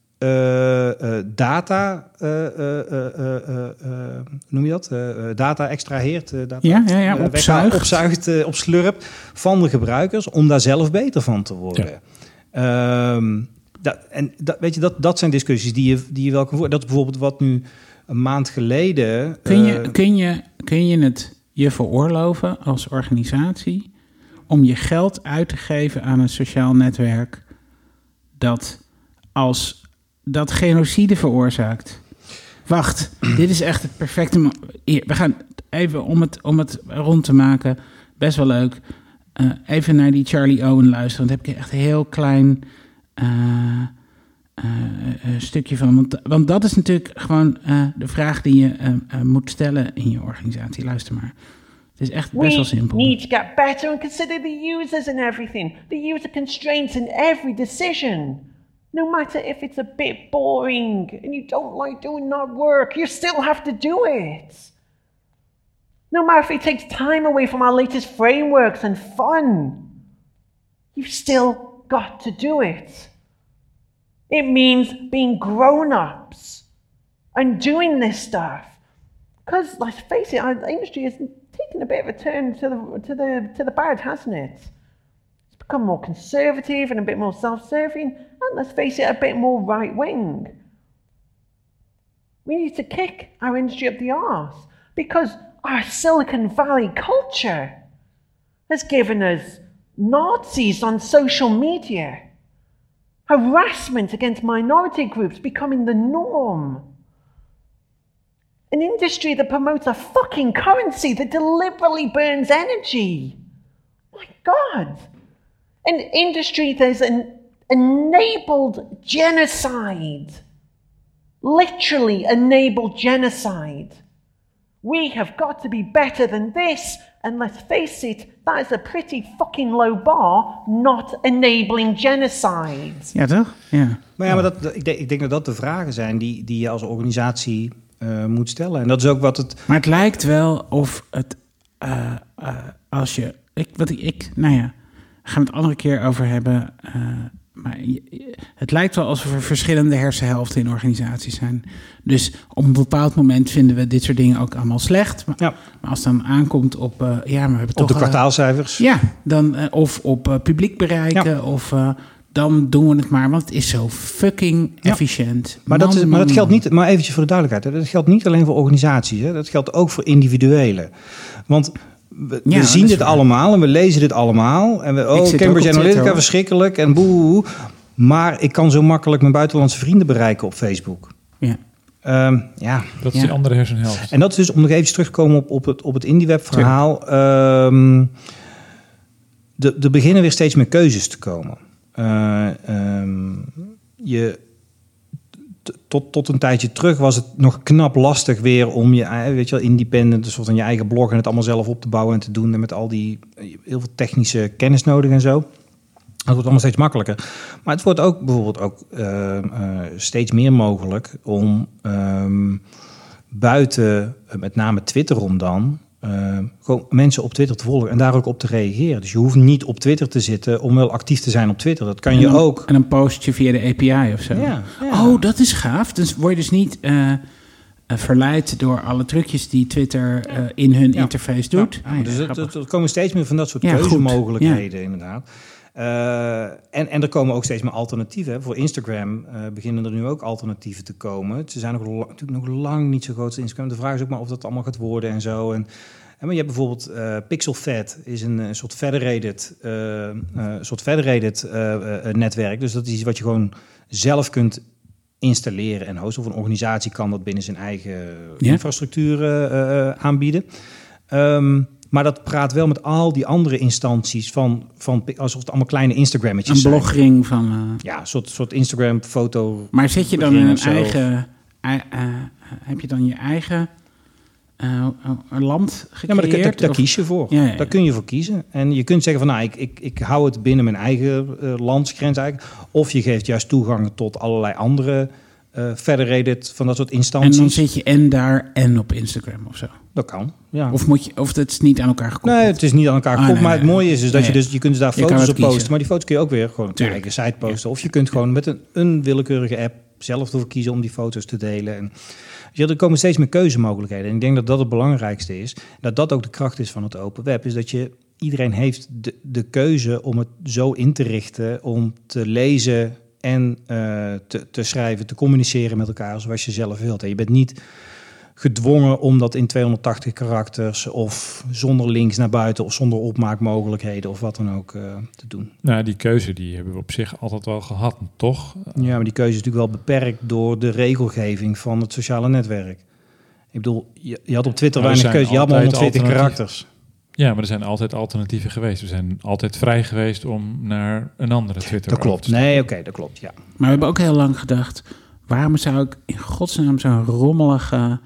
data, eh, eh, eh, eh, noem je dat? Data extraheert, data, Ja, ja, ja, opzuigt. opzuigt, eh, opslurpt van de gebruikers om daar zelf beter van te worden. Ehm, dat, en dat, weet je, dat, dat zijn discussies die je, die je wel kan voeren. Dat is bijvoorbeeld wat nu een maand geleden. Kun je, kun, je, kun je het je veroorloven als organisatie om je geld uit te geven aan een sociaal netwerk dat als dat genocide veroorzaakt? Wacht, (clears throat) dit is echt het perfecte. Hier, we gaan even om het, om het rond te maken. Best wel leuk. eh, even naar die Charlie Owen luisteren. Want daar heb ik echt een heel klein eh, eh, stukje van. Want, want dat is natuurlijk gewoon de vraag die je moet stellen in je organisatie. Luister maar. Het is echt best wel We simpel. need to get better and consider the users and everything. The user constraints in every decision. No matter if it's a bit boring and you don't like doing that work, you still have to do it. No matter if it takes time away from our latest frameworks and fun, you've still got to do it. It means being grown ups and doing this stuff. Because let's face it, our industry has taken a bit of a turn to the to the to the bad, hasn't it? Become more conservative and a bit more self-serving, and let's face it, a bit more right-wing. We need to kick our industry up the arse because our Silicon Valley culture has given us Nazis on social media, harassment against minority groups becoming the norm. An industry that promotes a fucking currency that deliberately burns energy. My God. An industry that has en- enabled genocide. Literally enabled genocide. We have got to be better than this. And let's face it, that is a pretty fucking low bar, not enabling genocide. Ja, toch? Ja. Maar ja, maar dat, ik, denk, ik denk dat dat de vragen zijn die, die je als organisatie eh, moet stellen. En dat is ook wat het. Maar het lijkt wel of het, eh, eh, als je, ik, wat ik, ik, nou ja, gaan we het andere keer over hebben. eh, maar het lijkt wel alsof er verschillende hersenhelften in organisaties zijn. Dus op een bepaald moment vinden we dit soort dingen ook allemaal slecht. Maar, Ja. maar als het dan aankomt op, eh, ja, maar we hebben Op toch... de eh, kwartaalcijfers. ja, dan, of op publiek bereiken, Ja. of, dan doen we het maar, want het is zo fucking Ja. efficiënt. Maar dat, is, maar dat geldt niet, maar eventjes voor de duidelijkheid. hè, Dat geldt niet alleen voor organisaties. Hè, dat geldt ook voor individuelen. Want we, Ja, zien dit waar. allemaal en we lezen dit allemaal. En we, oh, Cambridge Analytica, verschrikkelijk en boe. Maar ik kan zo makkelijk mijn buitenlandse vrienden bereiken op Facebook. Ja. Ehm, ja, Dat is Ja. die andere hersenhelft. en dat is dus, om nog even terug te komen op, op het, op het IndieWeb verhaal. ehm, de- er beginnen weer steeds meer keuzes te komen. Eh, ehm, je, tot, tot een tijdje terug was het nog knap lastig weer om je, eh, weet je independent, soort van je eigen blog en het allemaal zelf op te bouwen en te doen. En met al die eh, heel veel technische kennis nodig en zo. Dat wordt allemaal steeds makkelijker. Maar het wordt ook bijvoorbeeld ook eh, steeds meer mogelijk om ehm, buiten, met name Twitter om dan, eh, gewoon mensen op Twitter te volgen en daar ook op te reageren. Dus je hoeft niet op Twitter te zitten om wel actief te zijn op Twitter. Dat kan En je dan- ook. En een postje via de API of zo. Ja, ja. Oh, dat is gaaf. Dus word je dus niet eh, eh, verleid door alle trucjes die Twitter in hun Ja. interface doet. Ah, dus er komen steeds meer van dat soort keuzemogelijkheden, inderdaad. Eh, en, en er komen ook steeds meer alternatieven. hè. Voor Instagram eh, beginnen er nu ook alternatieven te komen. Ze zijn nog, natuurlijk nog lang niet zo groot als Instagram. De vraag is ook maar of dat allemaal gaat worden en zo. En, en maar je hebt bijvoorbeeld eh PixelFed, is een, eh, soort federated, soort federated netwerk. Dus dat is iets wat je gewoon zelf kunt installeren en hosten. Of een organisatie kan dat binnen zijn eigen Ja. infrastructuur aanbieden. Ehm, maar dat praat wel met al die andere instanties van, van alsof het allemaal kleine Instagrammetjes Een zijn. blogring van... eh, Ja, een soort, soort Instagram foto. maar zit je dan in een eigen... ei- eh, heb je dan je eigen eh, eh, land gecreëerd? Ja, maar daar, daar, daar Of- kies je voor. Ja, ja, ja. Daar kun je voor kiezen. En je kunt zeggen van, nou, ik, ik, ik hou het binnen mijn eigen eh, landsgrens eigenlijk. Of je geeft juist toegang tot allerlei andere eh federated van dat soort En instanties. dan zit je en daar en op Instagram of zo. Dat kan, ja. Of, moet je, of het is niet aan elkaar gekoppeld. Nee, het is niet aan elkaar Ah, gekoppeld. nee, maar het mooie is dus dat Nee. je dus je kunt dus daar foto's op posten. Maar die foto's kun je ook weer gewoon op je eigen site posten. Of je kunt gewoon met een, een willekeurige app zelf ervoor kiezen om die foto's te delen. En, je, er komen steeds meer keuzemogelijkheden. En ik denk dat dat het belangrijkste is. Dat dat ook de kracht is van het open web. Is dat je iedereen heeft de, de keuze om het zo in te richten om te lezen en eh, te, te schrijven, te communiceren met elkaar zoals je zelf wilt. En je bent niet gedwongen om dat in 280 karakters of zonder links naar buiten of zonder opmaakmogelijkheden of wat dan ook eh, te doen. Nou, die keuze die hebben we op zich altijd wel gehad, toch? Ja, maar die keuze is natuurlijk wel beperkt door de regelgeving van het sociale netwerk. Ik bedoel, je, je had op Twitter er weinig keuze. Je had maar altijd 120 alternatieven. karakters. Ja, maar er zijn altijd alternatieven geweest. We zijn altijd vrij geweest om naar een andere Twitter Dat klopt. te. Nee, oké, dat klopt, ja. Maar we hebben ook heel lang gedacht... waarom zou ik in godsnaam zo'n rommelige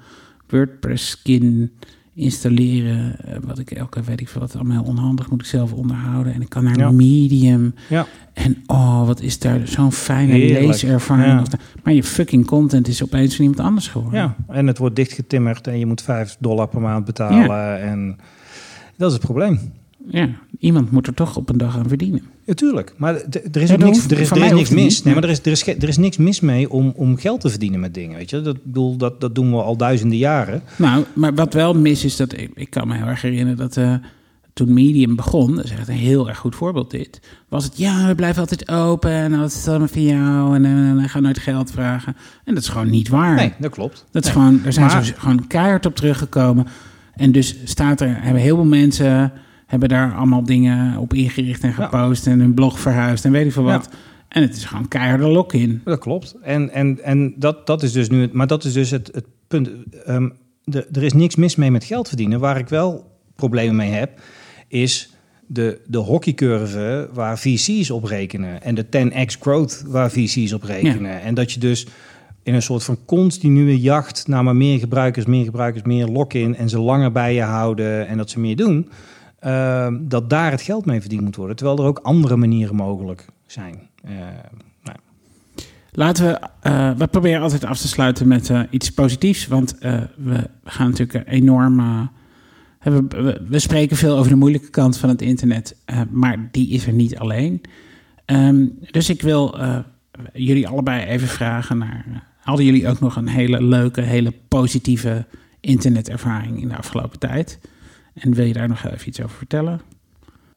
WordPress-skin installeren... eh, wat ik elke, weet ik veel wat, allemaal heel onhandig moet ik zelf onderhouden. En ik kan naar Ja. Medium. Ja. En oh, wat is daar zo'n fijne leeservaring. Ja. Maar je fucking content is opeens van iemand anders geworden. Ja, en het wordt dichtgetimmerd en je moet 5 dollar per maand betalen. En dat is het probleem. Ja, iemand moet er toch op een dag aan verdienen. Natuurlijk, maar er is ook niks, er is, er is niks mis. Nee, maar- er is, er, is, er is niks mis mee om, om geld te verdienen met dingen. Weet je? Dat, bedoel, dat, dat doen we al duizenden jaren. Nou, maar wat wel mis is dat ik, ik kan me heel erg herinneren dat eh, toen Medium begon, dat is echt een heel erg goed voorbeeld dit, was het ja, we blijven altijd open en alles is allemaal van jou en we gaan nooit geld vragen. En dat is gewoon niet waar. Nee, dat klopt. Dat is Nee. gewoon, daar zijn Maar- ze gewoon keihard op teruggekomen. En dus staat er, hebben heel veel mensen hebben daar allemaal dingen op ingericht en Ja. gepost en hun blog verhuisd en weet ik veel Ja. wat. En het is gewoon keiharde lock-in. Dat klopt. En, en, en dat, dat is dus nu, het- maar dat is dus het, het punt. Ehm, de, er is niks mis mee met geld verdienen. Waar ik wel problemen mee heb, is de, de hockeycurve waar VC's op rekenen. En de 10x growth waar VC's op rekenen. En dat je dus in een soort van continue jacht naar maar meer gebruikers, meer gebruikers, meer lock-in en ze langer bij je houden en dat ze meer doen. Ehm, dat daar het geld mee verdiend moet worden. Terwijl er ook andere manieren mogelijk zijn. Eh, nou, Laten we, eh, we proberen altijd af te sluiten met eh, iets positiefs. Want we gaan natuurlijk enorm. eh, we, spreken veel over de moeilijke kant van het internet, maar die is er niet alleen. Ehm, dus ik wil jullie allebei even vragen naar. hadden jullie ook nog een hele leuke, hele positieve internetervaring in de afgelopen tijd? En wil je daar nog even iets over vertellen?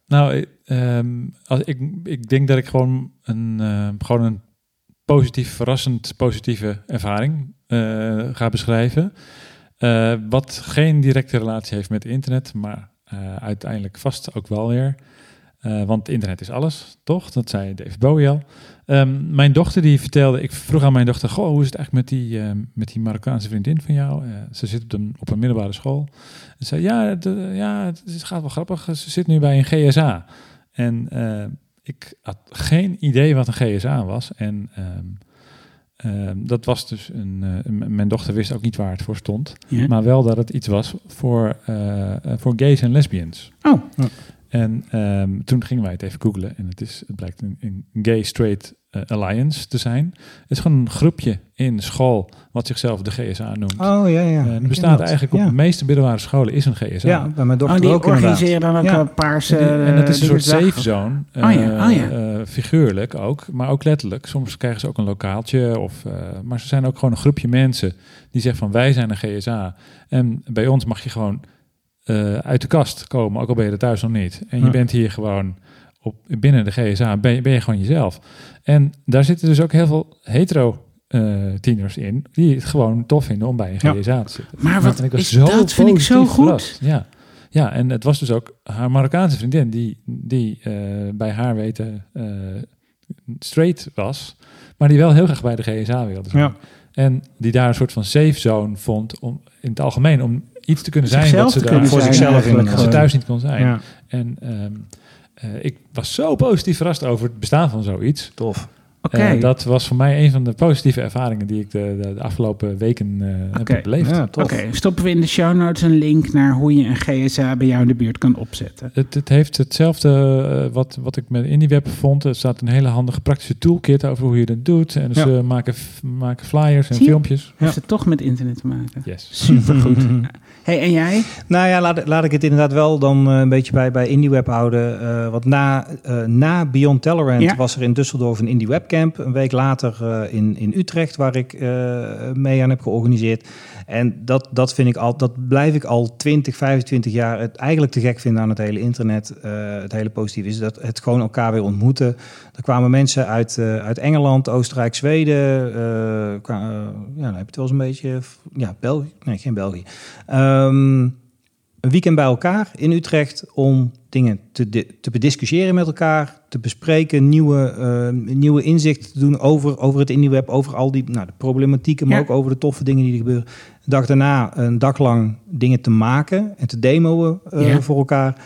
Nou, ik, ehm, als, ik, ik denk dat ik gewoon een, eh, gewoon een positief, verrassend positieve ervaring eh, ga beschrijven. Eh, wat geen directe relatie heeft met internet, maar eh, uiteindelijk vast ook wel weer. Eh, want internet is alles, toch? Dat zei David Bowie al. Ehm, mijn dochter die vertelde, ik vroeg aan mijn dochter, goh, hoe is het eigenlijk met die, ehm, met die Marokkaanse vriendin van jou? Eh, ze zit op een, op een middelbare school. En zei, ja, het, ja, het, is- gaat wel grappig. Ze zit nu bij een GSA. En eh, ik had geen idee wat een GSA was. En ehm, ehm, dat was dus een, eh, mijn dochter wist ook niet waar het voor stond. Ja. Maar wel dat het iets was voor, voor gays en lesbians. Oh, En ehm, toen gingen wij het even googlen en het, is, het blijkt een, een Gay Straight eh, Alliance te zijn. Het is gewoon een groepje in school wat zichzelf de GSA noemt. Oh, ja, ja. En het ken bestaat dat. eigenlijk op Ja. de meeste middelbare scholen is een GSA. Ja, bij mijn dochter oh die ook organiseren dan ook Ja. een paarse... en dat is een soort safe zone. Oh ja, eh, oh ja. eh, figuurlijk ook, maar ook letterlijk. Soms krijgen ze ook een lokaaltje. Of, eh, maar ze zijn ook gewoon een groepje mensen die zeggen van wij zijn een GSA. En bij ons mag je gewoon eh, uit de kast komen, ook al ben je er thuis nog niet. En je bent hier gewoon op, binnen de GSA, ben je, ben je gewoon jezelf. En daar zitten dus ook heel veel hetero eh, tieners in, die het gewoon tof vinden om bij een Ja. GSA te zitten. Maar wat En ik was is dat? Vind ik zo goed. verrast. Ja. ja, en het was dus ook haar Marokkaanse vriendin die, die eh, bij haar weten straight was, maar die wel heel graag bij de GSA wilde zijn. Ja. En die daar een soort van safe zone vond om in het algemeen om iets te kunnen zijn Zichzelf wat ze daar voor zijn zichzelf inderdaad. ze thuis niet kon zijn. Ja, En ehm, eh, ik was zo positief verrast over het bestaan van zoiets. tof. Oké, Eh, dat was voor mij een van de positieve ervaringen die ik de, de, de afgelopen weken eh, heb beleefd. Ja. Oké, stoppen we in de show notes een link naar hoe je een GSA bij jou in de buurt kan opzetten. Het, het heeft hetzelfde wat, wat ik met IndieWeb vond. Er staat een hele handige praktische toolkit over hoe je dat doet. En Ja. ze maken, f- maken flyers en Zie je? filmpjes. Heeft het toch met internet te maken? Yes. Supergoed. (laughs) hey, en jij? Nou ja, laat, laat ik het inderdaad wel dan eh, een beetje bij, bij IndieWeb houden. Eh, want na, eh, na Beyond Tolerant Ja. was er in Düsseldorf een Indie Webcamp. Een week later in, in Utrecht, waar ik mee aan heb georganiseerd. En dat, dat vind ik al, dat blijf ik al 20, 25 jaar het eigenlijk te gek vinden aan het hele internet. Eh, het hele positieve is dat het gewoon elkaar weer ontmoeten. Er kwamen mensen uit, eh, uit Engeland, Oostenrijk, Zweden. eh, ja, dan heb je het wel eens een beetje. Ja, België. Nee, geen België. Ehm, een weekend bij elkaar in Utrecht om dingen te, te bediscussiëren met elkaar, te bespreken, nieuwe, eh, nieuwe inzichten te doen over, over het IndieWeb, over al die nou, de problematieken, maar Ja. ook over de toffe dingen die er gebeuren. De dag daarna een dag lang dingen te maken en te demoen eh, Ja. voor elkaar.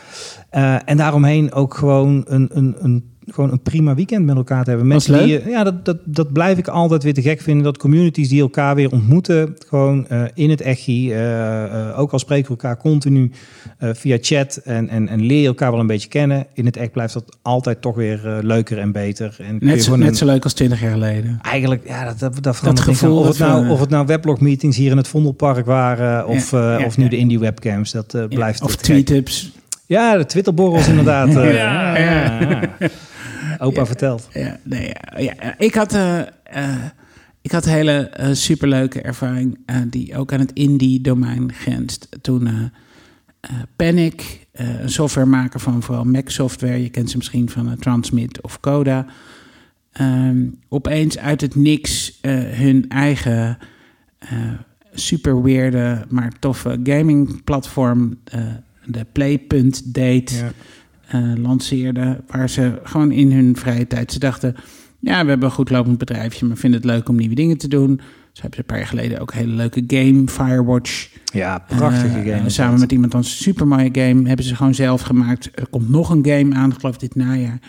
Eh, en daaromheen ook gewoon een, een, een, gewoon een prima weekend met elkaar te hebben. Mensen die, leuk. je- ja, dat, dat, dat blijf ik altijd weer te gek vinden. Dat communities die elkaar weer ontmoeten, gewoon eh, in het echi. eh, eh, ook al spreken we elkaar continu eh, via chat en, en, en leer je elkaar wel een beetje kennen. In het echt blijft dat altijd toch weer eh, leuker en beter. En Net zo, net een- zo leuk als 20 jaar geleden. Eigenlijk, ja, dat, dat, dat, niks gevoel. Of het, dat nou, of het nou weblog-meetings hier in het Vondelpark waren... of, Ja, eh, ja, of nu ja. de indie webcams, dat eh, Ja, blijft of tweetups. Ja, de Twitterborrels inderdaad. (laughs) eh. Ja, (laughs) ja. Opa vertelt. Ja, nee, ja, ja, ik had, eh, eh, ik had een hele eh, superleuke ervaring die ook aan het indie-domein grenst. Toen Panic, een softwaremaker van vooral Mac-software, je kent ze misschien van Transmit of Coda, ehm, opeens uit het niks hun eigen super weirde, maar toffe gaming-platform, de Play.date Ja. Eh, lanceerden. Waar ze gewoon in hun vrije tijd. Ze dachten: ja, we hebben een goed lopend bedrijfje, maar vinden het leuk om nieuwe dingen te doen. Ze hebben een paar jaar geleden ook een hele leuke game, Firewatch. Ja, prachtige Eh, game. samen met iemand anders een super mooie game. Hebben ze gewoon zelf gemaakt. Er komt nog een game aan, ik geloof dit najaar.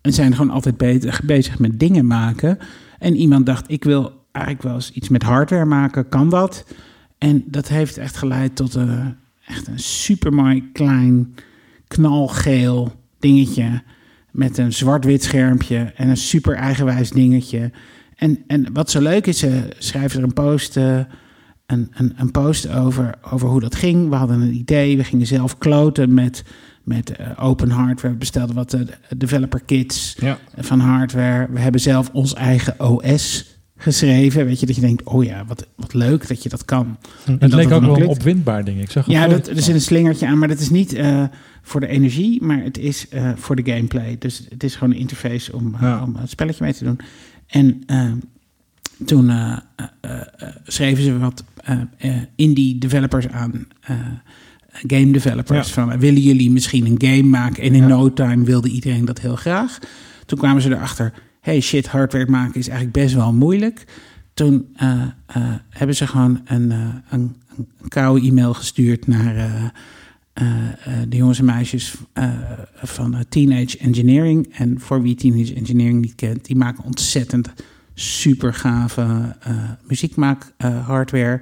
En zijn gewoon altijd beter, bezig met dingen maken. En iemand dacht, ik wil eigenlijk wel eens iets met hardware maken. Kan dat? En dat heeft echt geleid tot een, echt een super mooi klein knalgeel dingetje. Met een zwart-wit schermpje en een super eigenwijs dingetje. En, en wat zo leuk is, ze schrijven er een post, eh, een, een, een post over, over hoe dat ging. We hadden een idee, we gingen zelf kloten met, met eh, open hardware. We bestelden wat eh, developer kits Ja. van hardware. We hebben zelf ons eigen OS geschreven. Weet je, dat je denkt, oh ja, wat, wat leuk dat je dat kan. En Het dat leek ook wel opwindbaar ding. Ik zag een Ja, dat, er zit een slingertje aan, maar dat is niet eh, voor de energie, maar het is eh, voor de gameplay. Dus het is gewoon een interface om, eh, Ja. om een spelletje mee te doen. En eh, toen schreven ze wat indie developers aan, game developers. Ja. Van, willen jullie misschien een game maken? En in Ja. no time wilde iedereen dat heel graag. Toen kwamen ze erachter, hey shit, hardware maken is eigenlijk best wel moeilijk. Toen eh, eh, hebben ze gewoon een, eh, een, een koude e-mail gestuurd naar de jongens en meisjes van Teenage Engineering. En voor wie Teenage Engineering niet kent, die maken ontzettend super gave muziekmaak hardware.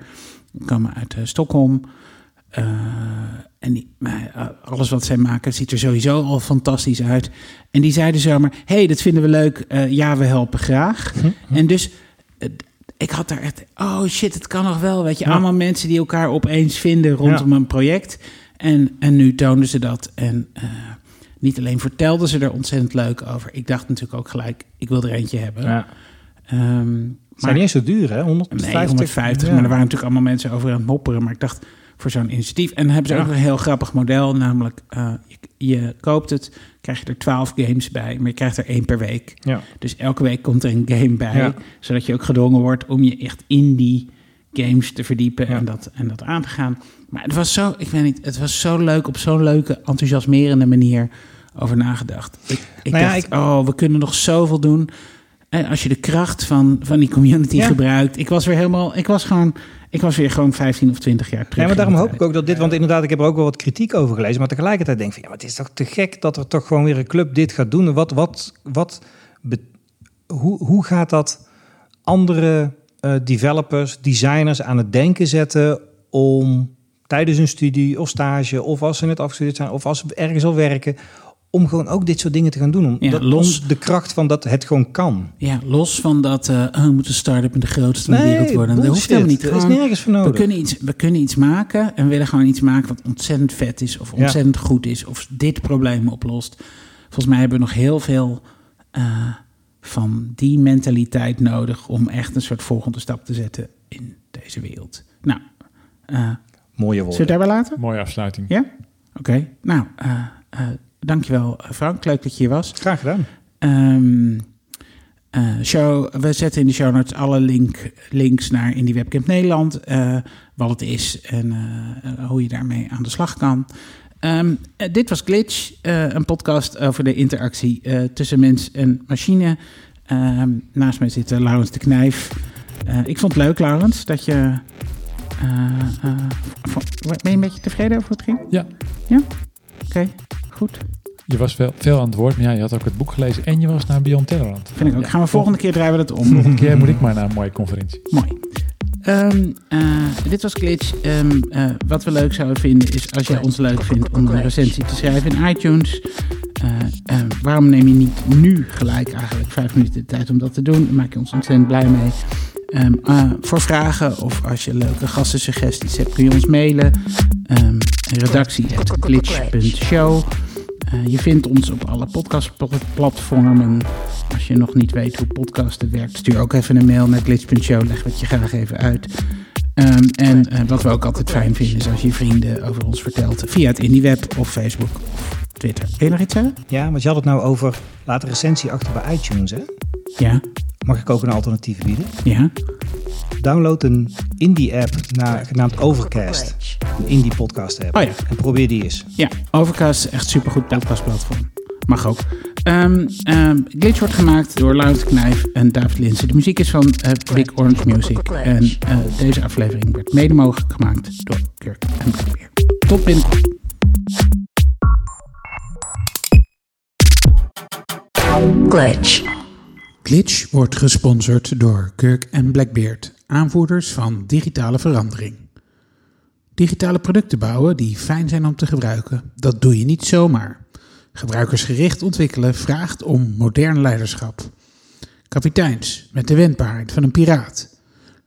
Die komen uit Stockholm. En die, maar, eh, alles wat zij maken ziet er sowieso al fantastisch uit. En die zeiden zomaar, hey, dat vinden we leuk. Eh, ja, we helpen graag. En dus, eh, ik had daar echt, oh shit, het kan nog wel. Weet je, Ja. allemaal mensen die elkaar opeens vinden rondom een project. En, en nu toonden ze dat. En niet alleen vertelden ze er ontzettend leuk over. Ik dacht natuurlijk ook gelijk, ik wil er eentje hebben. Ja. Ehm, zijn niet eens zo duur, hè? 150. Nee, 150. Ja. Maar er waren natuurlijk allemaal mensen over aan het mopperen. Maar ik dacht, voor zo'n initiatief. En dan hebben ze Ja. ook een heel grappig model. Namelijk, eh, je, je koopt het, krijg je er 12 games bij. Maar je krijgt er één per week. Ja. Dus elke week komt er een game bij. Ja. Zodat je ook gedwongen wordt om je echt in die games te verdiepen en, dat, en dat aan te gaan. Maar het was zo, ik weet niet, het was zo leuk op zo'n leuke, enthousiasmerende manier over nagedacht. Ik, ik Nou ja, dacht, ik- oh, we kunnen nog zoveel doen. En als je de kracht van, van die community gebruikt. Ik was weer helemaal, ik was gewoon, ik was weer gewoon 15 of 20 jaar terug. Nee, maar daarom hoop ik ook dat dit, want inderdaad, ik heb er ook wel wat kritiek over gelezen, maar tegelijkertijd denk ik van, ja, maar het is toch te gek dat er toch gewoon weer een club dit gaat doen. En Wat, wat, wat, hoe, hoe gaat dat andere eh, developers, designers aan het denken zetten om tijdens een studie of stage, of als ze net afgestudeerd zijn, of als ze ergens al werken, om gewoon ook dit soort dingen te gaan doen. Om Ja, dat, los- de kracht van dat het gewoon kan. Ja, los van dat, eh oh, we moeten start-up in de grootste van de Nee, wereld worden. Dat hoeft helemaal niet. Er is nergens voor we, nodig. kunnen iets, we kunnen iets maken en we willen gewoon iets maken wat ontzettend vet is. Of Ja. ontzettend goed is. Of dit probleem oplost. Volgens mij hebben we nog heel veel eh, van die mentaliteit nodig... om echt een soort volgende stap te zetten in deze wereld. Nou, eh Mooie zullen we woorden. het daarbij laten? Mooie afsluiting. Ja? Oké. Nou, eh eh dankjewel eh, Frank. Leuk dat je hier was. Graag gedaan. Ehm, eh, show, we zetten in de show notes alle link, links naar Indie Webcamp Nederland. eh, wat het is en hoe je daarmee aan de slag kan. Ehm, eh, dit was Glitch, eh, een podcast over de interactie eh, tussen mens en machine. Ehm, naast mij zit Laurens de Knijf. Eh, ik vond het leuk, Laurens, dat je... eh, eh, ben je een beetje tevreden over hoe het ging? Ja. Ja? Oké, goed. Je was veel, veel aan het woord, maar ja, je had ook het boek gelezen en je was naar Beyond Terrorland. Vind ik ook. Ja, Gaan we volgende keer draaien we dat om. Volgende keer moet ik maar naar een mooie conferentie. Mooi. Ehm, eh, dit was Glitch. Ehm, eh, wat we leuk zouden vinden is als jij ons leuk vindt om een recensie te schrijven in iTunes. Eh, waarom neem je niet nu gelijk eigenlijk vijf minuten de tijd om dat te doen? Maak je ons ontzettend blij mee. Ehm, eh, voor vragen of als je leuke gastensuggesties hebt kun je ons mailen. Um, redactie.glitch.show Eh, je vindt ons op alle podcastplatformen. Als je nog niet weet hoe podcasten werkt, stuur ook even een mail naar glitch.show. Leg wat je graag even uit. Ehm, en wat we ook altijd fijn vinden is als je vrienden over ons vertelt via het IndieWeb of Facebook Twitter. Wil je nog iets zeggen? Ja, want je had het nou over, laat een recensie achter bij iTunes, hè? Ja, Mag ik ook een alternatief bieden? ja. Download een indie-app na- genaamd Overcast. Een indie-podcast-app. Oh ja. En probeer die eens. Ja, Overcast is echt supergoed podcastplatform. Mag ook. Ehm, ehm, Glitch wordt gemaakt door Laurens Knijf en David Linsen. De muziek is van eh, Big Orange Music. En eh, deze aflevering werd mede mogelijk gemaakt door Kirk en Blackbeard. Tot binnenkort. Glitch. Glitch wordt gesponsord door Kirk en Blackbeard, aanvoerders van digitale verandering. Digitale producten bouwen die fijn zijn om te gebruiken, dat doe je niet zomaar. Gebruikersgericht ontwikkelen vraagt om modern leiderschap. Kapiteins met de wendbaarheid van een piraat.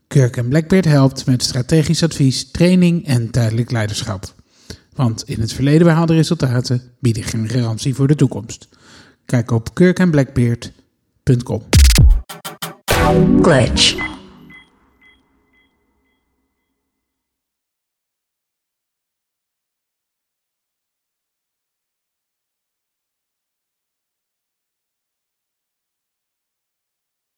Kirk en Blackbeard helpt met strategisch advies, training en tijdelijk leiderschap. Want in het verleden behaalde resultaten bieden geen garantie voor de toekomst. Kijk op kirkandblackbeard.com. Glitch.